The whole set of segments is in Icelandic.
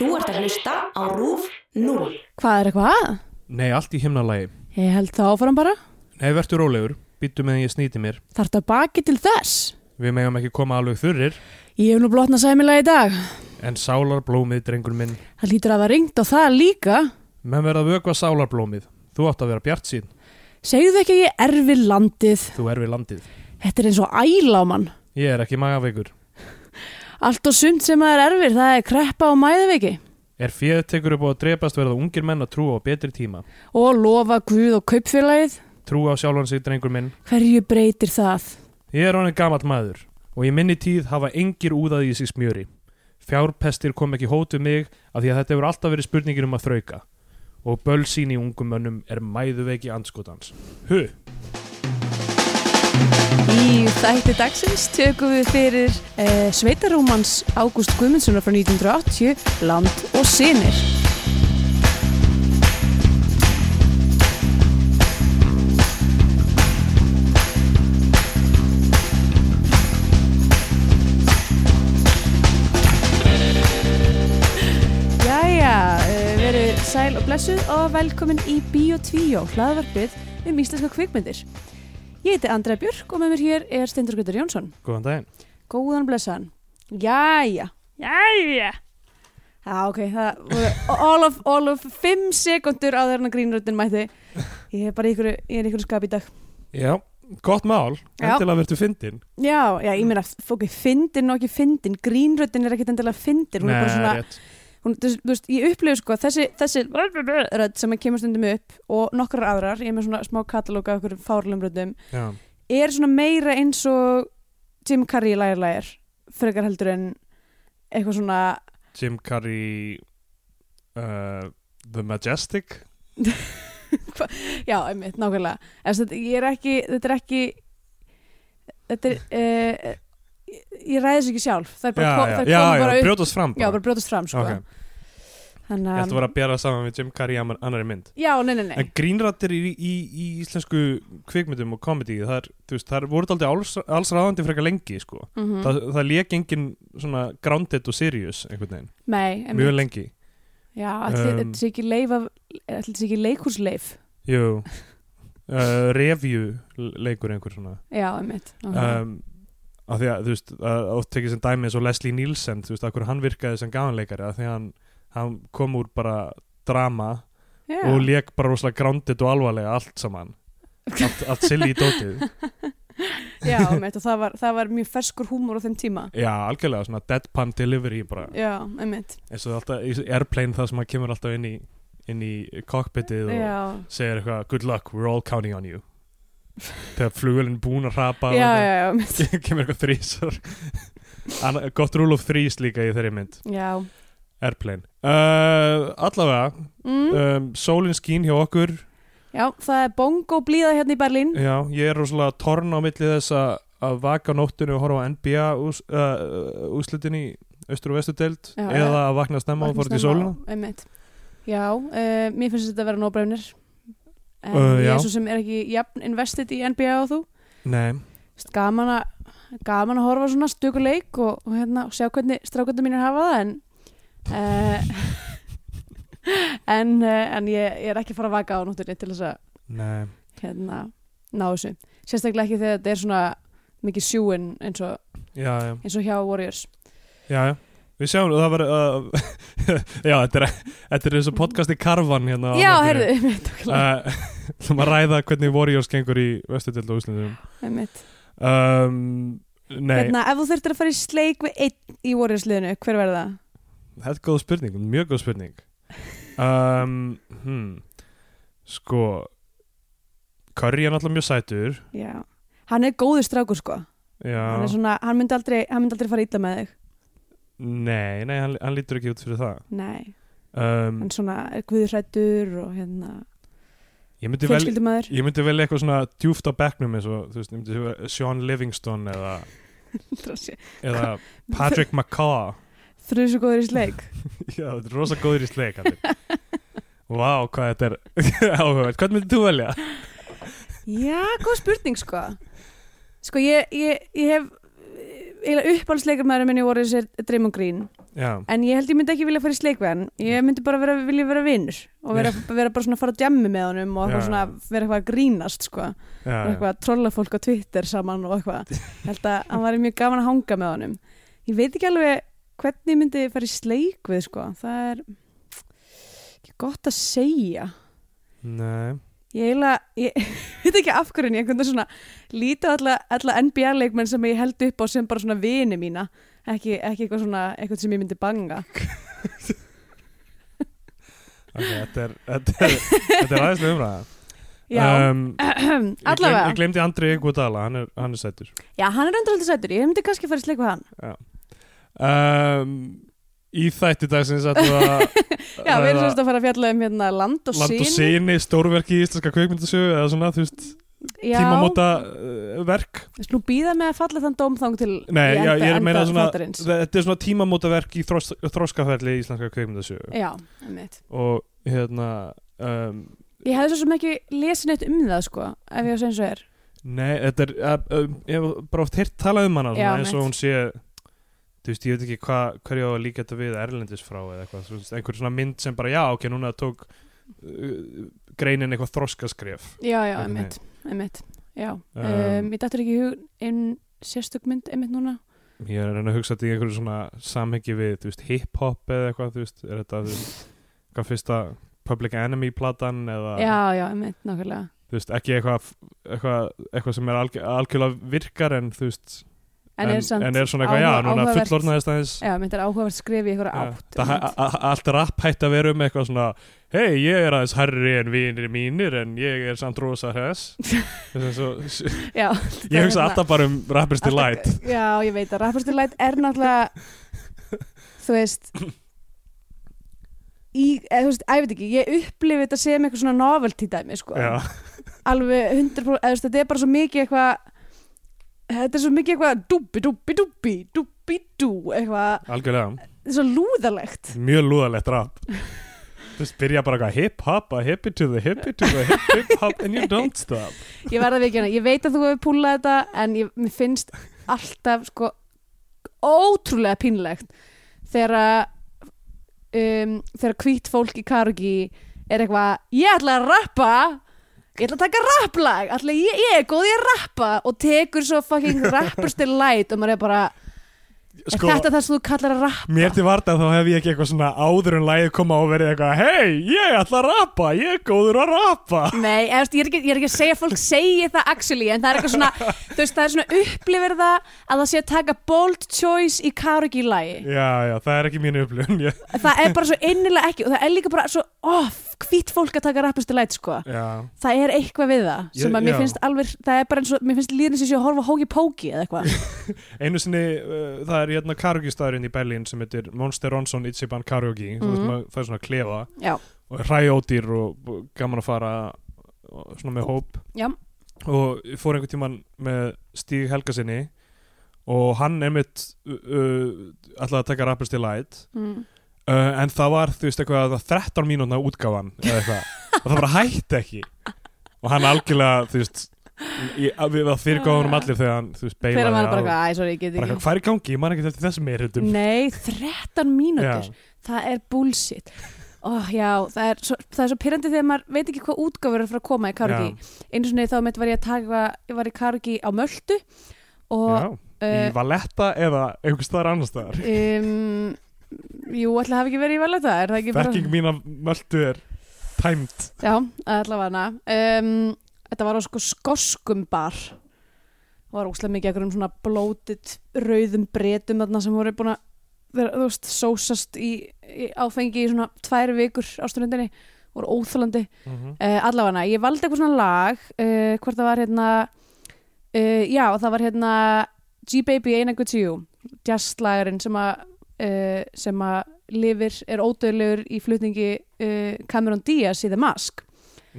Þú ert að hlusta á RÚF 0. Hvað er eitthvað? Nei, allt í himnalagi. Ég held það áfram bara. Nei, verður rólegur. Býttu meðan ég snýti mér. Þarf það baki til þess? Við megum ekki koma alveg þurrir. Ég hef nú blotnað sæmilega í dag. En sálarblómið, drengur minn. Það lítur að það ringt á það líka. Menn verða að vökva sálarblómið. Þú átt að vera bjart sín. Segðu ekki að ég erfi landið. Þú er við landið. Þetta er eins og æláman. Ég er ekki magaveikur. Allt og sumt sem það er erfir, það er kreppa og mæðveiki. Er fjöð tekur upp á að drepast verða ungir menn að trúa á betri tíma. Og lofa Guð og kaupfélagið. Trúa á sjálfan sig, drengur minn. Hverju breytir það? Ég er honum gamall maður og í minni tíð hafa engir úðað í sig smjöri. Fjárpestir kom ekki hótu mig af því að þetta hefur alltaf verið spurningin um að þrauka. Og bölsín í ungum mönnum er mæðuveiki anskotans. Hu! Í þætti dagsins tökum við fyrir eh, sveitarúmans Ágúst Guðmundssonar frá 1980, Land og Sinir. Jæja, eh, verið sæl og blessuð og velkomin í Bíotvíó, hlaðvarpið um íslenska kvikmyndir. Ég heiti Andrea Björk og með mér hér er Steindur Guður Jónsson. Góðan daginn. Góðan blessaðan. Jæja. Jæja. Já, ok, það voru all of, all of fimm sekundur á þeirra grínröndin mætti. Ég er bara í ykkur, ég er í ykkur skap í dag. Já, gott mál. Endilega verður fyndin. Já, já, ég meina, ok, fyndin og ekki fyndin. Grínröndin er ekkit endilega fyndin. Hún er bara svona, rétt. Hún, þú þú veist, ég upplifu sko, þessi, þessi rödd sem að kemur stundum upp og nokkrar aðrar, ég er með svona smá katalóga af ykkur fárlum röddum, Já. er svona meira eins og Jim Carrey lægir lægir, frekar heldur en eitthvað svona Jim Carrey uh, The Majestic? Já, einmitt, nákvæmlega. Ég er ekki, þetta er ekki þetta er uh, ég ræði þess ekki sjálf. Það er bara, Já, já, já, bara upp. brjótast fram já, bara. brjótast fram sko. Ok. þannig Ég ætla að vera að bera saman við Jim Carrey í annar- annarri mynd. Já, nei, nei, nei. En grínrættir í, í, í íslensku kvikmyndum og komedi það, það er voruð aldrei alls, alls ráðandi frekar lengi sko. mm það, það lék engin svona grounded og serious einhvern veginn, nei, mjög lengi. Já, allir, Um, sé ekki leif af allir þetta sé ekki leikúsleif Jú. Uh, Review leikur einhver svona. Já, einmitt. Nákvæmlega. um, af því að þú veist að oft tekið sem dæmi eins og Leslie Nielsen þú veist að hverju hann virkaði sem gamanleikari af því að hann, hann kom úr bara drama já. og lék bara rosalega grounded og alvarlega allt saman. Allt, allt silly í dótið. Já, og það var, það var mjög ferskur húmor á þeim tíma. Já, algjörlega, svona deadpan delivery bara, já, einmitt. Eins og alltaf í airplane það sem hann kemur alltaf inn í inn í cockpitið og já, segir eitthvað, good luck, we're all counting on you þegar flugvelin búin að rapa já, og já, já, einmitt. eitthvað, kemur eitthvað þrísar Anna- gott rule of threes líka í þeirri mynd já. airplane uh, allavega, Mm. um, sólin skín hjá okkur Já, það er bongo blíða hérna í Berlín já, ég er rosalega torn á milli þess að að vaka nóttinu og horfa á NBA ús, uh, úslitin í austur og vestu deild Já, eða að vakna snemma og fór til einmitt. Já, uh, mér finnst þetta að vera nóbrænir en Uh, ég er svo sem er ekki jafn invested í NBA og þú? Nei, gaman, að, gaman að horfa svona stöku leik og, og, hérna, og sjá hvernig strákvöldu mínir hafa það en uh, en, uh, en ég, ég er ekki fara að vaka á nóttunni til þess að hérna, ná þessu. Sérstaklega ekki þegar þetta er svona mikið sjúin eins og, já, já, eins og hjá Warriors. Já, já Við sjáum, það var, uh, já, þetta er, eins og podcast í Karvan hérna Já, heyrðu, einmitt, okkurlega, Uh, Það maður ræða hvernig Warriors gengur í Vestudeld og Úslandum einmitt. um, Nei, Hérna, ef þú þurftir að fara í sleik við einn í Warriors liðinu, hver verður það? þetta er góð spurning Mjög góð spurning. Um, hmm, Sko Curry er náttúrulega mjög sætur. Já, hann er góður strákur sko. Hann, Já, er svona, hann, myndi aldrei, hann myndi aldrei fara illa með þig nei, nei, hann, hann lítur ekki út fyrir það. Nei, um, hann svona er guðurrættur og hérna Ég myndi fjölskyldumæður. Ég myndi vel eitthvað svona djúft á bekknum eins og, þú veist, ég myndi velja Sean Livingston eða, eða Patrick McCaw. Þrjú svo góður í sleik. Já, þetta er rosa góður í sleik Vá, hvað þetta er áhugavert. Hvað myndið þú velja? Já, góð spurning sko. Sko ég, ég, ég hef eiginlega uppáhaldsleikar maður minni voru sér Draymond Green. Já, en ég held ég myndi ekki vilja fara í sleik við hann. Ég myndi bara vera, vilja vera vinnur og vera, vera bara svona að fara að djammi með honum og svona, vera eitthvað að grínast sko. eitthvað að trolla fólk á Twitter saman og eitthvað. Ég held að hann var mjög gaman að hanga með honum. Ég veit ekki alveg hvernig ég myndi fara í sleik við sko. það er ekki gott að segja. Nei ég eiginlega, ég veit ekki af hverju en ég einhvern veginn svona líti á alla, alla NBA-leikmenn sem ég held upp á sem bara svona vini mína ekki, ekki eitthvað svona, eitthvað sem ég myndi banga. Ok, þetta er, þetta er, þetta er aðeins umræða. Já, um, allavega ég glemdi Andri Iguodala, hann er, hann er sætur. Já, hann er svolítið sætur, ég myndi kannski fara í sleik við hann. Um, Í þætti dagsins ætlum við að já, við erum svolítið að fara að fjalla um hérna land og Land og sín síni, stórverki í íslenska kveikmyndasögu eða svona, þú veist, tímamóta uh, verk. Við slú býða með að falla þann dómþang til Nei, já, ég er að meina svona þetta er svona tímamóta verk í þros, þroskaferli í íslenska kveikmyndasögu já, einmitt. Og hérna um, ég hefði svo sem ekki lesið neitt um það sko, ef ég að segja eins og er. Nei, þetta er uh, um, ég hef bara oft hirt talað um hana Já, svona, eins og hún sé þú veist, ég veit ekki hva, hverju á að líka þetta við erlendis frá eða eitthvað, þú veist, einhver svona mynd sem bara já, ok, núna tók uh, greinin eitthvað þroskaskref. Já, já, einmitt, einmitt já, um, ég dættur ekki hug einn sérstök mynd einmitt núna? Ég er að hugsa þetta í einhverju svona samhengi við, þú veist, hip-hop eða eitthvað, þú veist, er þetta þú veist, hvað fyrsta Public Enemy platan eða, já, já, einmitt, nákvæmlega. Þú veist, ekki eitthvað eitthvað, eitthvað sem er alg, algjörlega virkar en þú veist en, er, samt en er svona eitthvað, já, núna fullorðnaðist aðeins. Já, mynd er áhugavert skrif í einhverja Já, átt a- allt rapp hætti að vera um eitthvað svona hei, ég er aðeins herri en vinir mínir en ég er samt rosa hress. Svo, já, ég hugsa alltaf bara um Rappers Delight. Já, ég veit að Rappers Delight er náttúrulega þú veist í, eða, þú veist, ég veit ekki ég upplifi þetta sem eitthvað svona novelty dæmi sko. alveg 100% eða, þú veist, þetta er bara svo mikið eitthvað þetta er svo mikið eitthvað dúbi dúbi dúbi dúbi dú eitthvað, algjörlega, er svo lúðalegt. Mjög lúðalegt rapp þú veist, byrja bara eitthvað hip hop a hippie to the hippie to the hip hip hop and you don't stop. Ég verða við ekki hana, ég veit að þú hefur púlað þetta en ég, mér finnst alltaf sko ótrúlega pínlegt þegar um, þegar hvít fólk í Karugi er eitthvað, ég ætla að rappa ég ætla að taka rapplag ætla, ég, ég er góð í að rappa og tekur svo fucking rappers til light og maður er bara, sko, er þetta það sem þú kallar að rappa? mér til varta þá hef ég ekki eitthvað svona áður en lægið koma og verið eitthvað hei, ég ætla að rappa, ég er góður að rappa. Nei, ég, er ekki, ég er ekki að segja fólk segi það actually, en það er eitthvað svona þú veist, það er svona upplifir það að það sé að taka bold choice í karaoke lagi já, já, það er ekki mínu upplifun ég, það er bara svo innilega ekki og það er líka bara svo, off, hvít fólk að taka rappustu læt, sko, já, það er eitthvað við það sem að mér já. finnst alveg, það er bara eins og mér finnst líðan sem sé að horfa hóki póki eða eitthvað. Einu sinni uh, það er hérna karaoke staðurinn í Berlín sem heitir Monster Ronson Ichiban Karaoke. Mm Mhm. það er svona klefa Já, og hræjódýr og og gaman að fara og svona með hóp. Já, og fór einhvern tímann með Stíg Helgasinni og hann einmitt uh, uh, ætlaði að taka Rappers Delight mm. Uh, en það var þú veist eitthvað 13 mínútna útgáfan eða eitthvað. Og það bara hætti ekki. Og hann algjörlega þú veist við það fyrirgóðunum allir þegar hann þú veist beilaði maður bara á- eitthvað, æ, sorry, ég get bara ekki. hvað er í gangi, ég man ekki eftir þessum meiritum Nei, 13 mínútur. Það er bullshit. Oh, já, það er svo, svo pyrrandi þegar maður veit ekki hvað útgáfur er frá að koma í karaoke einu sinni þá mitt var ég að taka ég var í karaoke á Möltu og já, í uh, Valletta eða einhvers staðar annars staðar. um, jú, ætla hafi ekki verið í valeta er það ekki bara þekking mín af möldu er tæmt já, allavega. Um, þetta var á sko skoskum bar. Það var úslega mikið ekkur um svona blótit rauðum bretum þarna sem voru búin að vera, þú veist, sósast í, í áfengi í svona tvær vikur á stundinni voru óþálandi mm -hmm. uh, allavega, ég valdi eitthvað svona lag uh, hvort það var hérna uh, já, það var hérna G-Baby Ain't I Good To You jazzlagurinn sem að uh, sem að lifir, er ódöðlegur í flutningi uh, Cameron Diaz í The Mask.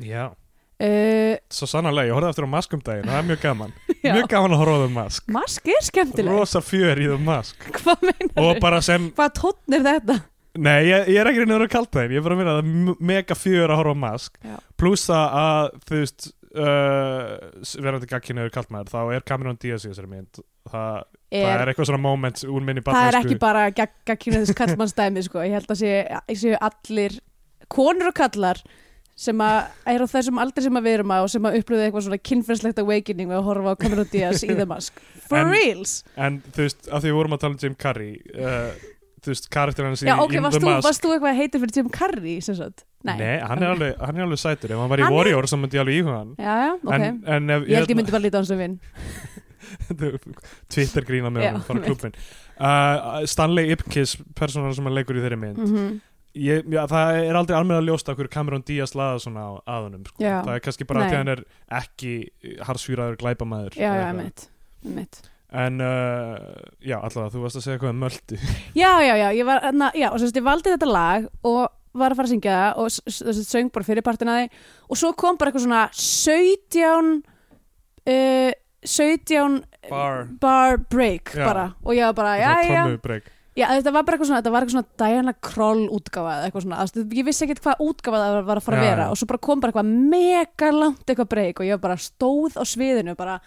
Já, uh, svo sannarlega, ég horfði eftir á Mask um daginn það er mjög gaman, já. mjög gaman að horfa á Mask. Mask er skemmtileg rosa fjör í The Mask. Hvað meinar og bara sem, hvað tónn er þetta? nei, ég, ég er ekki reynir að kalta þeim ég er bara að minna að það er mega fjör að horfa á Mask. Pluss að, þú veist uh, verandi gagkinni hefur kalt maður þá er Cameron Diaz í þessari mynd. Það það er, er eitthvað svona moment úr minni það er ekki bara gagkinnið kallmannsdæmi sko. ég held að sé, séu allir konur og kallar sem að er á þessum aldrei sem að við erum á og sem að upplöðu eitthvað svona kynferðslegt awakening að horfa á Cameron Diaz í The Mask. For En- reals. en þú veist, af því við vorum að tala um Jim Carrey uh, þú veist, karakter hans í, Já, ok, í The Mask. varst þú eitthvað heitir fyrir Jim Carrey sem sagt? Nei, hann, er alveg, hann er alveg sætur. Ef hann var í er- Warrior þá myndi ég alveg íhuga hann. Já, já, ok. en, en ef, Ég held ég myndi bara líta Twitter grína með hann, mitt. klubin uh, Stanley Ipkiss personan sem hann leikur í þeirri mynd. Mm ég, já, það er aldrei almenna ljóst af hverju Cameron Diaz laða svona á aðunum sko. Það er kannski bara að hann er ekki harsfýraður glæpamaður Já, já, mitt, mitt en uh, já, allavega, þú varst að segja eitthvað um möldu Já, já, já, ég var, na, já, og svo veist, ég valdi þetta lag og var að fara að syngja það og s- söng bara fyrir partin að því. Og svo kom bara eitthvað svona 17 uh, 17 bar, bar break Já. bara. Og ég var bara, já, já, já. þetta var bara eitthvað svona, þetta var eitthvað svona Diana Kroll útgáfa eða eitthvað svona, veist, ég vissi ekkert hvað útgáfa það var að fara að vera. og svo bara kom bara eitthvað mega langt eitthvað break og ég var bara stóð á sviðinu bara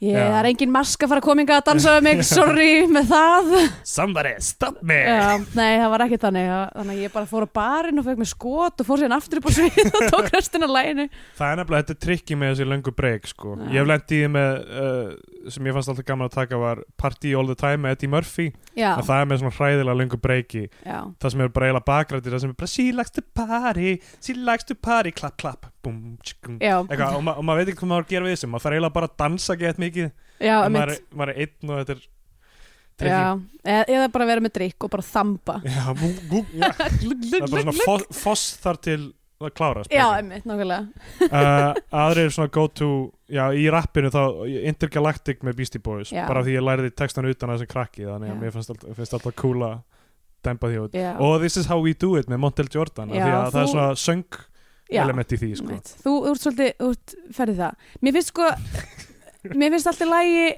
ég, það er engin mask að fara að kominga að dansa með mig, sorry með það. Somebody stop me. Já, nei, það var ekki þannig. Þannig að ég bara fór á barinn og fekk mér skot og fór síðan aftur upp á svið og tók restina af læginu það er nefnilega, þetta trikki með þessi löngu breyk sko. Já. ég hef lent í því með uh, sem ég fannst alltaf gaman að taka var Party All The Time með Eddie Murphy. Að það er með svona hræðilega löngu breyki það sem er bara eiginlega bakrættir það sem er bara she likes to party, she likes to party. Klapp, búm, tjúkum já, Eitthvað, og, ma og maður veit ekki hvað maður gera við þessu. Maður þarf eiginlega bara að dansa gett mikið. Já, en maður, er- maður er einn og þetta er já. tricky. eða, bara vera með drikk og bara þamba. Já, bú, bú, já. það er bara svona fo foss þar til að klára Já, einmitt, nákvæmlega uh, aðrir svona go to já, í rappinu þá Intergalactic með Beastie Boys Já. bara því ég læriði textan utan að þessum krakki þannig Já. að mér finnst alltaf, finnst alltaf cool að dempa því út og This is how we do it með Montel Jordan því að það er þú- svona söng element í því sko. Þú þú ert svolítið, þú ert ferðið það Mér finnst sko Mér finnst alltaf lægi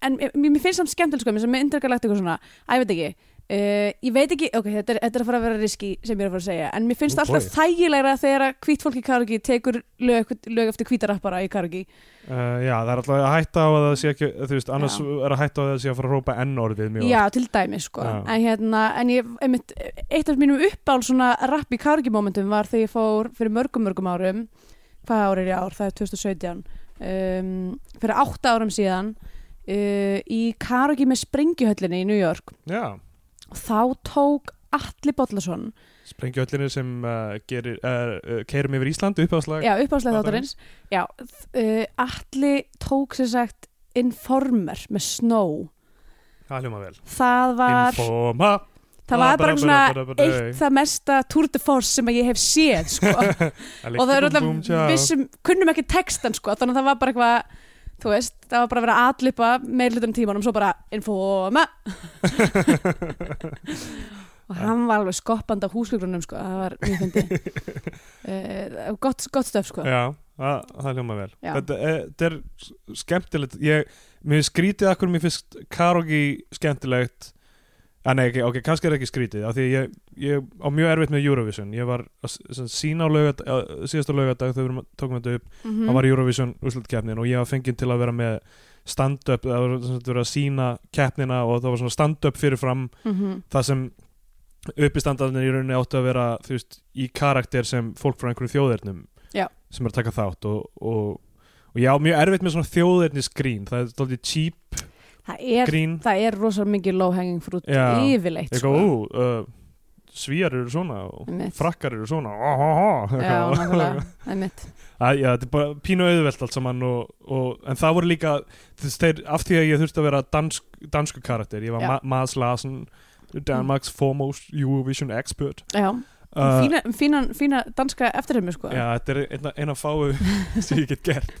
En mér, mér finnst samt skemmtileg sko Mér sem er intergalakt eitthvað svona Æ, ég veit ekki Uh, ég veit ekki, ok, þetta er, þetta er að fara að vera riski sem ég er að fara að segja, en mér finnst Nú, alltaf þægilegra þegar að hvít fólk í karaoke tekur lög, lög eftir hvítarappara í karaoke. Uh, já, það er alltaf að hætta á að það sé ekki þú veist, annars Já. er að hætta á að það sé að fara að rópa N-orðið Já, til dæmi sko. Já. en, hérna, en ég, einmitt, eitt af mínum uppál svona rapp í karaoke momentum var þegar ég fór fyrir mörgum mörgum árum hvað ár er ég ár, það er 2017 um, fyrir átta árum síðan uh, í karaoke með Sprengjuhöllinni í New York. Já, og þá tók Atli Bollason sprengjuhöllinni sem uh, gerir, uh, uh, keirum yfir Ísland uppáðslag já, uppáðslega þáttarins. já, uh, Atli tók sér sagt Informer með Snow. Það hljóma vel. Það var Informa það var bara svona eitt það mesta Tour de Force sem ég hef séð sko. og það er alltaf vissum, kunnum ekki textan sko, þannig að það var bara eitthvað þú veist, það var bara að vera að atlipa meirlutum tímanum, svo bara informa og hann var alveg skoppand af húsgögrunum sko, það var mjög fyndi uh, gott, gott stöf sko. Já, það, það hljóma vel. Já. Þetta er, þetta er s- skemmtilegt. Ég, Mér skrítið akkur mér finnst karaoke skemmtilegt að nei, ok, ok, kannski er ekki skrítið af því ég, ég á mjög erfitt með Eurovision ég var sína á laugat, síðasta laugardag þegar við tókum þetta upp mm það var Eurovision úrslutkefnin og ég var fenginn til að vera með stand-up, það var verið að sína keppnina og það var svona stand-up fyrirfram -hmm. það sem uppistandarnir í rauninni áttu að vera þú veist, í karakter sem fólk frá einhverjum þjóðernum Já. sem er að taka þátt og, og, og ég á mjög erfitt með svona þjóðernis grín það er svolítið cheap það, er, það er rosalega mikið low hanging fruit Já. yfirleitt sko. uh, svíjar eru svona og frakkar eru svona oh, oh, oh, Já, nákvæmlega, það er mitt já, þetta er bara pínu auðvelt allt saman og, og, en það voru líka þeir, af því að ég þurfti að vera dansk, dansku karakter ég var. Ma Mads Larsen Danmarks foremost Eurovision expert. Já, uh, fína, fína, fína danska eftirheimi sko. já, þetta er eina, eina fáu sem ég get gert.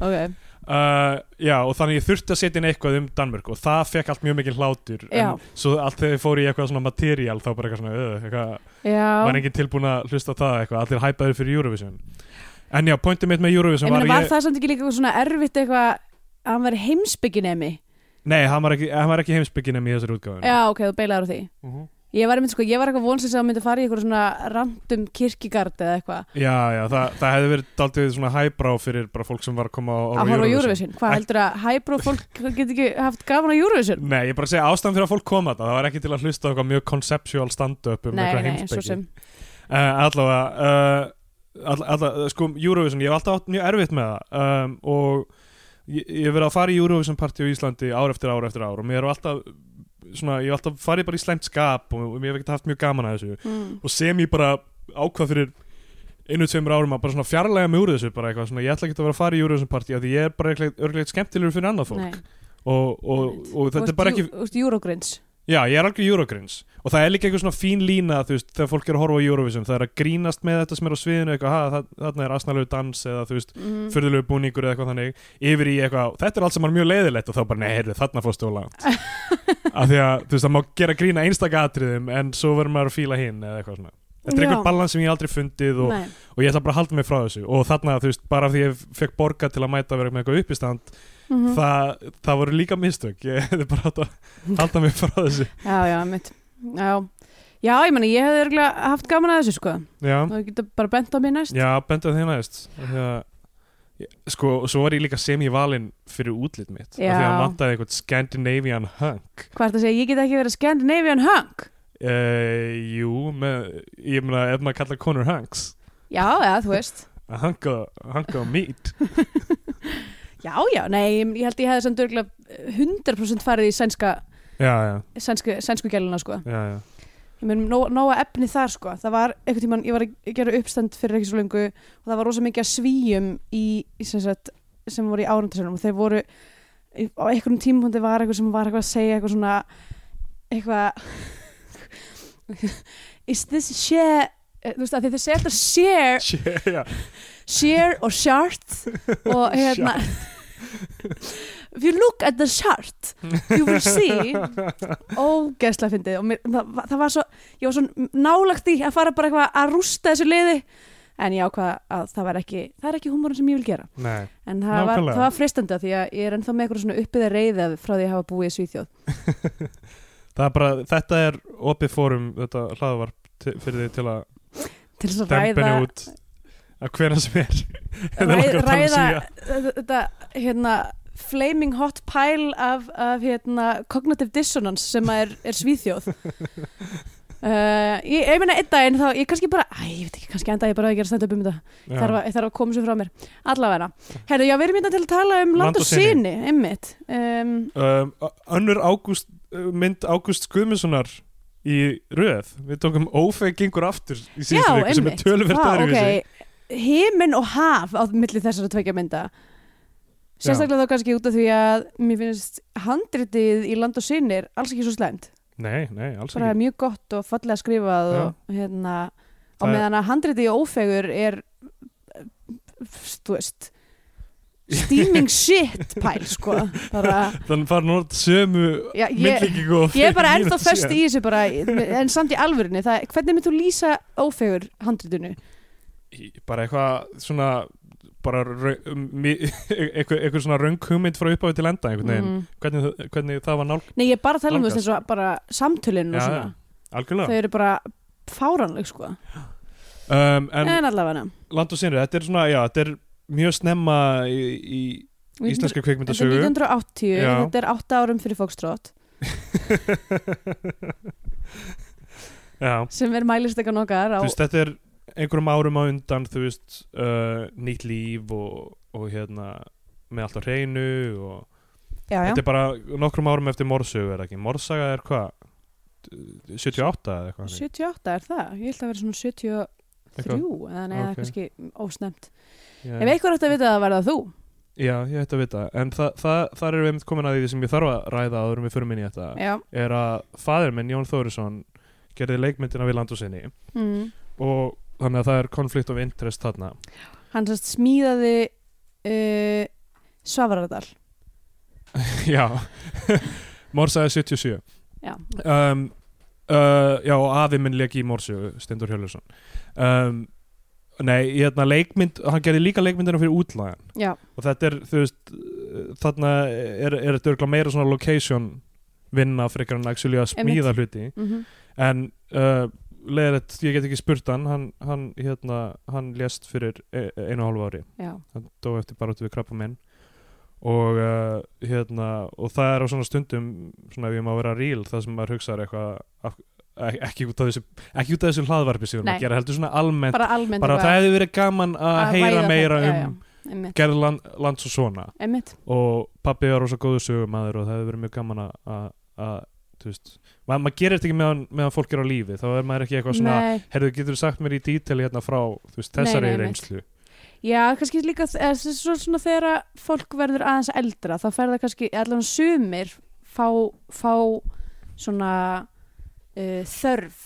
Ok, Uh, já og þannig ég þurfti að setja inn eitthvað um Danmörk og það fekk allt mjög mikil hlátur Já. en svo allt þegar ég fór í eitthvað svona materiál þá bara eitthvað svona uh, eitthvað, já var enginn tilbúin að hlusta á það eitthvað allir hæpaður fyrir Eurovision en já, pointið mitt með Eurovision Ég var, var ég, það samt ekki líka svona erfitt eitthvað að hann veri heimsbygginemi? nei, hann var ekki, hann var ekki heimsbygginum í þessari útgáfun Já, ok, þú beilaður á því. uh Ég var, einmitt, sko, ég var eitthvað vonsins að myndi fara í eitthvað svona random kirkigard eða eitthvað Já, já, það, það hefði verið daldið svona hæbrá fyrir bara fólk sem var að koma á, að horfa á Eurovision. Hvað heldur að hæbró fólk get ekki haft gaman á Eurovision? Nei, ég bara segja ástæðan fyrir að fólk koma þetta það var ekki til að hlusta eitthvað mjög conceptual stand-up um nei, eitthvað nei, svo heimsbyggi sem. uh, Allavega uh, all, all, sko, Eurovision, ég hef alltaf átt mjög erfitt með það um, og ég, ég hef verið að fara í Eurovision party á Íslandi ár eftir ár eftir ár og mér er alltaf svona, ég hef alltaf farið bara í slæmt skap og, og mér hef ekkert haft mjög gaman að þessu Mm. og sem ég bara ákvað fyrir einu, tveimur árum að bara svona fjarlæga mig úr þessu bara eitthvað svona, ég ætla ekki að vera að fara í party af því ég er bara örgleitt skemmtilegur fyrir annað fólk Nei. og, og, og þetta er bara ekki Þú veist, Eurogrins. Já, ég er alveg Eurogrins og það er líka eitthvað svona fín lína þú veist, þegar fólk er að horfa á Eurovision það er að grínast með þetta sem er á sviðinu eitthvað, þarna er asnalegu dans eða þú veist, Mm. fyrðulegu búningur eða eitthvað þannig yfir í eitthvað, þetta er allt sem er mjög leiðilegt. Og þá bara, nei, heyrðu, þarna fórstu og langt. Af því að, þú veist, það má gera grína einstaka atriðum en svo verður maður að fíla hinn eða eitthvað svona. Þetta er Já. einhver balans sem ég aldrei fundið og, og ég ætla bara að halda mig frá þessu. Og þarna, þú veist, bara af því ég fekk borga til að mæta vera með eitthvað uppistand Mhm. það, það voru líka mistök ég hefði bara átt að halda mig frá þessu Já, já, mitt. Já. Já, ég meni, ég hefði örgulega haft gaman að þessu, sko. Já, Það getur bara bent á mér næst. já bendið því næst af því að, ég- sko, og svo var ég líka semi-valinn fyrir útlit mitt af því að hann vantaði eitthvað Scandinavian hunk Hvað er það að segja? Ég get ekki verið Scandinavian hunk. uh, Jú, með, ég meina ef maður kallar konur hunks Já, já, þú veist. a hunk of, a hunk of meat Já, já, nei, ég held ég hefði samt örgulega 100% farið í sænska, Já, já, sænsku, sænsku gæluna, sko. já, Ég meðum nó, nóga efni þar, sko. Það var einhvern tímann, ég var að gera uppstand fyrir ekki svo lengu og það var rosa mikið að svíjum í, í sem, sagt, sem voru í árundarsönum og þeir voru, á einhverjum tímapunkti var eitthvað sem var eitthvað að segja eitthvað svona, eitthvað, is this eh, þú veist að þið segja þetta share. Shit, já. share og chart og hérna. If you look at the chart you will see. Ógeðslega fyndið. Og mér, það, það var svo ég var svo nálagt í að fara bara eitthvað að rústa þessu liði. En ég ákvað að það var ekki það er ekki húmórin sem ég vil gera. Nei, en það var, það var fristandi af því að ég er ennþá með eitthvað svona uppiða reyðið frá því að hafa búið í Svíþjóð. Það er bara, þetta er opið fórum, þetta hlaðvarp fyrir því til að til þess að ræða út að hvena sem er. Ræða, tala um ræða þetta hérna flaming hot pile af, af hérna, cognitive dissonance sem er, er svíþjóð. Uh, ég, ég meina einn daginn þá ég kannski bara, æ, ég veit ekki, kannski enda ég bara að gera stand up um þetta, Já. þarf þarf að koma sér frá mér. Allavega, herru, já, við erum hérna til að tala um land og síni, einmitt. Um, um, önnur ágúst uh, mynd Ágúst Guðmundssonar í röð. Við tókum ófeg gengur aftur í já, síðustu viku sem er einmitt. töluvert Vá, öðruvísi. ok, himin og haf á milli þessara tvekja mynda. Sérstaklega þá kannski út af því að mér finnst handritið í land og síni er alls ekki svo slæmt. Nei, nei, alls bara ekki. mjög gott og fallega skrifað Já. og hérna á meðan að handriti í ófegur er þú veist steaming shit pæl sko. Bara, þannig fara nú sömu já, ég, ég er bara ennþá síðan. í þessu bara, en samt í alvörinni það, hvernig myndir þú lýsa ófegur handritinu? Bara eitthvað svona bara um, eitthvað, svona röng hugmynd frá upphafi til enda mm. hvernig, hvernig það var nálg nei ég er bara að tala um þess og bara samtölinn og svona. algjörlega. Þau eru bara fáránleg sko. Um, en en allavega. Land og Sinri, þetta er svona, já, þetta er mjög snemma í, í íslenska þetta er kvikmyndasögu 1980 Já. þetta er 8 árum fyrir fókstrót já, sem er mælistekan okkar á þú veist, þetta er einhverjum árum á undan, þú veist uh, nýtt líf og, og hérna með allt á hreinu og já, já. þetta er bara nokkrum árum eftir morsögu er ekki, morsaga er hvað 78 eða eitthvað þannig? 78 er það, ég held að vera svona 73 Eitthvað- eða neða ok. kannski ósnemt. Ef eitthvað ætti að vita að verða þú. Já, ég ætti að vita. En þa þa þar erum við einmitt komin að því sem ég þarf að ræða áður en við förum inn í þetta. Já, er að fadir minn, Jón Þórisson gerði leikmyndina við land og sinni mm. og þannig að það er konflikt of interest þarna. Hann sérst smíðaði uh, Svavaradal. Já. Morsaði 77 já, um, uh, Já, og afi minn leik í Morsu Stendur Hjörluson um, Nei, hérna leikmynd hann gerði líka leikmyndina fyrir útlæðan já, og þetta er, þú veist þarna er, er þetta örugglega meira svona location vinna frekar en að smíða hluti. Mm en uh, leiðilegt, ég get ekki spurt hann hann, hann, hérna, hann lést fyrir e einu og hálfu ári. Já, hann dó eftir baróttu við krabba minn og uh, hérna og það er á svona stundum svona ef ég má vera ríl það sem maður hugsaður eitthvað ekki út af þessu ekki út af þessu hlaðvarpi sem við erum Nei. að gera heldur svona almennt. Bara almennt bara það hefði verið gaman að heyra meira um já, já, gerð land, lands og svona. Einmitt. Og pappi var rosa góðu sögumæður og það hefði verið mjög gaman að- maður ma gerir þetta ekki meðan, meðan fólk er á lífi, þá er maður ekki eitthvað svona Nei, herðu, getur þú sagt mér í díteli hérna frá veist, þessari nei, einmitt. reynslu? Já, kannski líka svona þegar fólk verður aðeins eldra þá fer það kannski, allan sumir fá, fá svona uh, þörf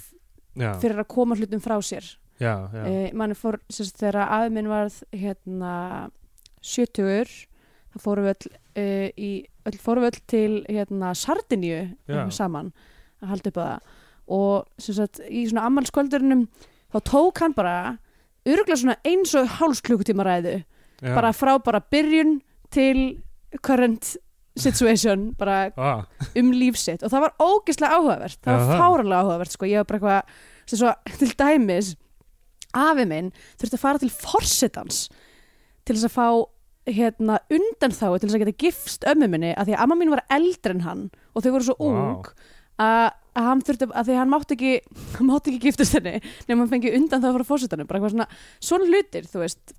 já, fyrir að koma hlutum frá sér. Já, já, uh, manni fór, sérst, þegar afi minn varð hérna 70 þá fórum við öll uh, í, öll fórum við öll til hérna Sardinju Já. saman að halda upp á það. Og sagt, í svona ammalskvöldurinnum þá tók hann bara örgulega svona eins og háls klukkutíma ræðu bara frá bara byrjun til current situation bara ah, um lífsitt og það var ógeðslega áhugavert. Það var það. fáranlega áhugavert sko. ég var bara eitthvað sem svo, til dæmis afi minn þurfti að fara til forsetans til þess að fá hérna undan þá til þess að geta gifst ömmu minni að því að amma mín var eldri en hann og þau voru svo ung að að hann þurfti, að því hann mátti ekki hann mátti ekki giftast henni nema hann fengi undan þá frá fórsetanum, bara eitthvað svona svona hlutir, þú veist.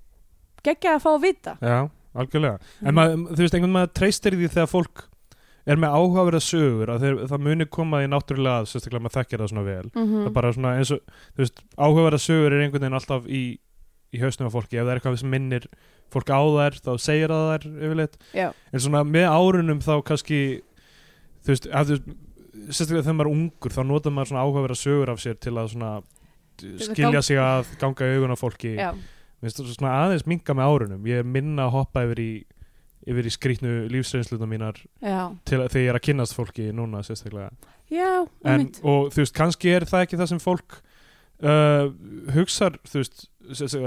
Geggja að fá að vita. Já, algjörlega. Mm. en maður, þú veist, einhvern maður treystir því þegar fólk er með áhugaverða sögur að þeir, það muni koma í náttúrulega að sérstaklega maður þekkir það svona vel. Mm það er bara svona eins og, þú veist, áhugaverða sögur er einhvern veginn alltaf í, í hausnum af fólki, ef það er eitthvað sem minnir fólk á þær, þá segir það þær yfirleitt, já, en svona með árunum þá kannski þú veist, að, þú veist sérstaklega þegar maður er ungur, þá notar maður svona áhugaverða sögur af sér til að svona skilja sig að ganga í augun af fólki. Já, Mér finnst það svona aðeins minga með árunum. Ég minna að hoppa yfir í yfir í skrýtnu lífsreynsluna mínar til þegar ég er að kynnast fólki núna sérstaklega. Já en, og þú veist, kannski er það ekki það sem fólk uh, hugsar þú veist,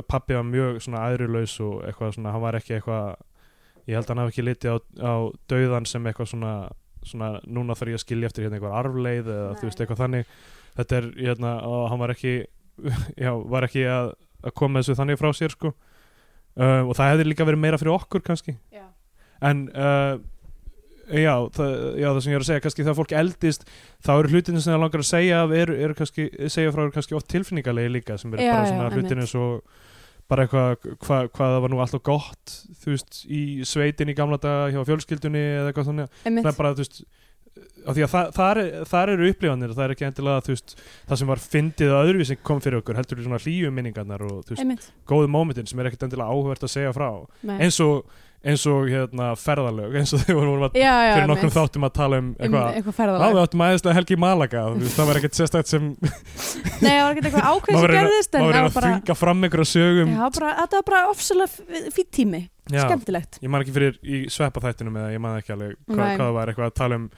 pappi var mjög svona æðrulaus og eitthvað svona hann var ekki eitthvað ég held að hann hafi ekki litið á, á dauðan sem eitthvað svona, svona núna þarf ég að skilja eftir hérna eitthvað arfleið eða þú Nei. veist eitthvað þannig. Þetta er, hérna, hann var ekki já, var ekki að, að koma þessu þannig frá sér sko. Uh, og það hefði líka verið meira fyrir okkur kannski. Já, en uh, já, það, já, það sem ég er að segja kannski þegar fólk eldist þá eru hlutinu sem það langar að segja af eru, eru kannski, segja frá eru kannski oft tilfinningalegi líka sem eru bara svona hlutinu svo bara eitthvað hva, hvað það var nú alltaf gott þú veist, í sveitin í gamla daga hjá fjölskyldunni eða eitthvað þannig. Það er bara, þú veist af því að það, þar, er- þar eru upplifanir það er ekki endilega, veist, það sem var fyndið að öðruvísi kom fyrir okkur, heldur við svona hlýju minningarnar og, veist, góðu mómentin sem er ekkert endilega áhugavert að segja frá. Eins og, eins og hérna ferðalög, eins og þegar við vorum já, fyrir nokkrum þáttum að tala um um eitthvað eitthvað Já, ferðalag við áttum aðeinslega helgi í Malaga það var ekkert sérstætt sem Nei, það var ekki eitthvað ákveð sem er gerðist maður það er að þunga fram einhverja sögum. Já, bara þetta var bara ofsalega fýtt tími, Já, skemmtilegt. Ég man ekki fyrir í sveppa þættinum eða ég man ekki alveg hva, hvað það var eitthvað að tala um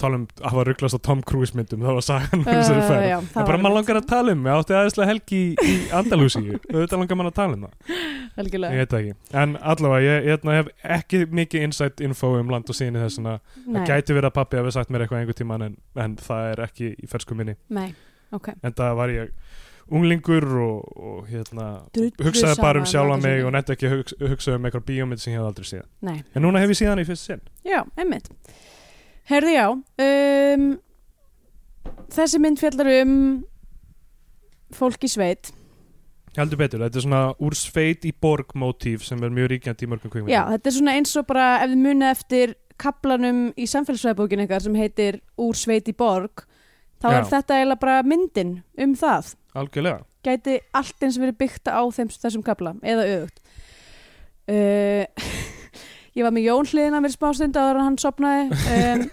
tala um að hafa rugglast á Tom Cruise myndum það var sagan um þessari Uh, ferð. já, en bara maður langar að tala um, ég átti aðeinslega helgi í, Andalúsi þetta langar maður að tala um það. Ég algjörlega veit það ekki, en allavega ég, ég hérna, hef ekki mikið insight info um land og síni þessuna, Nei, það gæti verið að pappi hafi sagt mér eitthvað einhver tíman en, en það er ekki í fersku minni. Nei, ok. En það var ég unglingur og, og hérna hugsaði bara um sjálfa mig og nefndi ekki að hugsa, hugsa um eitthvað bíómynd sem ég hef aldrei Nei, en núna hef ég síðan í fyrst sinn. Já, einmitt Herði já um, Þessi mynd fjallar um fólk í sveit. Heldur betur, þetta er svona úr sveit í borg mótíf sem er mjög ríkjandi í mörgum kvikmyndum. Já, þetta er svona eins og bara ef þið munið eftir kaplanum í samfélagsvæðbókin eitthvað sem heitir Úr sveit í borg þá Já. er þetta eiginlega bara myndin um það. Algjörlega, gæti allt eins verið byggt á þeim, þessum kapla eða öfugt. Uh, Ég var með Jón hliðina mér smástund áður en hann sopnaði um,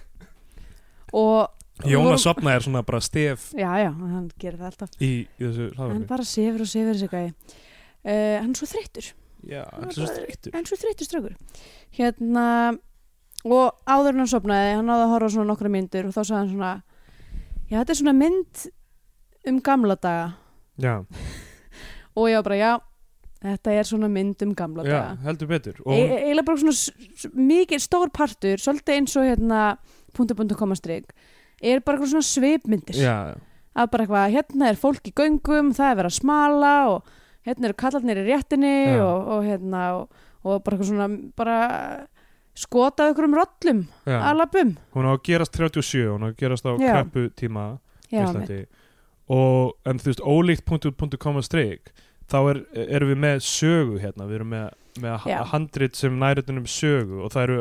og Jón vorum- að sopna er svona bara stef Já, já, hann gerir það alltaf. í, í þessu Hann hlaðvarpi bara sefur og sefur þessi gæði uh, Hann er svo þreyttur. Já, hann er svo streyktur Hann er svo þreyttur strákur. Hérna og áður hann sopnaði hann náði að horfa svona nokkra myndir og þá sagði hann svona Já, þetta er svona mynd um gamla daga. Já, og ég var bara, já, þetta er svona mynd um gamla já, daga. heldur betur. E og hún, eiginlega bara svona mikið stór partur, svolítið eins og hérna punktu komastrik er bara eitthvað svona svipmyndir. Já, að bara eitthvað, hérna er fólk í göngum það er verið að smala og hérna eru kallarnir í réttinni og, og hérna og, og bara eitthvað svona bara skotað ykkur um rollum að lappum hún á að gerast 37 hún á að gerast á kreppu tíma Já, Íslandi. og en þú veist ólíkt punktu punktu koma streik þá er, erum við með sögu hérna. Við erum með, með handrit sem næritunum sögu og það eru,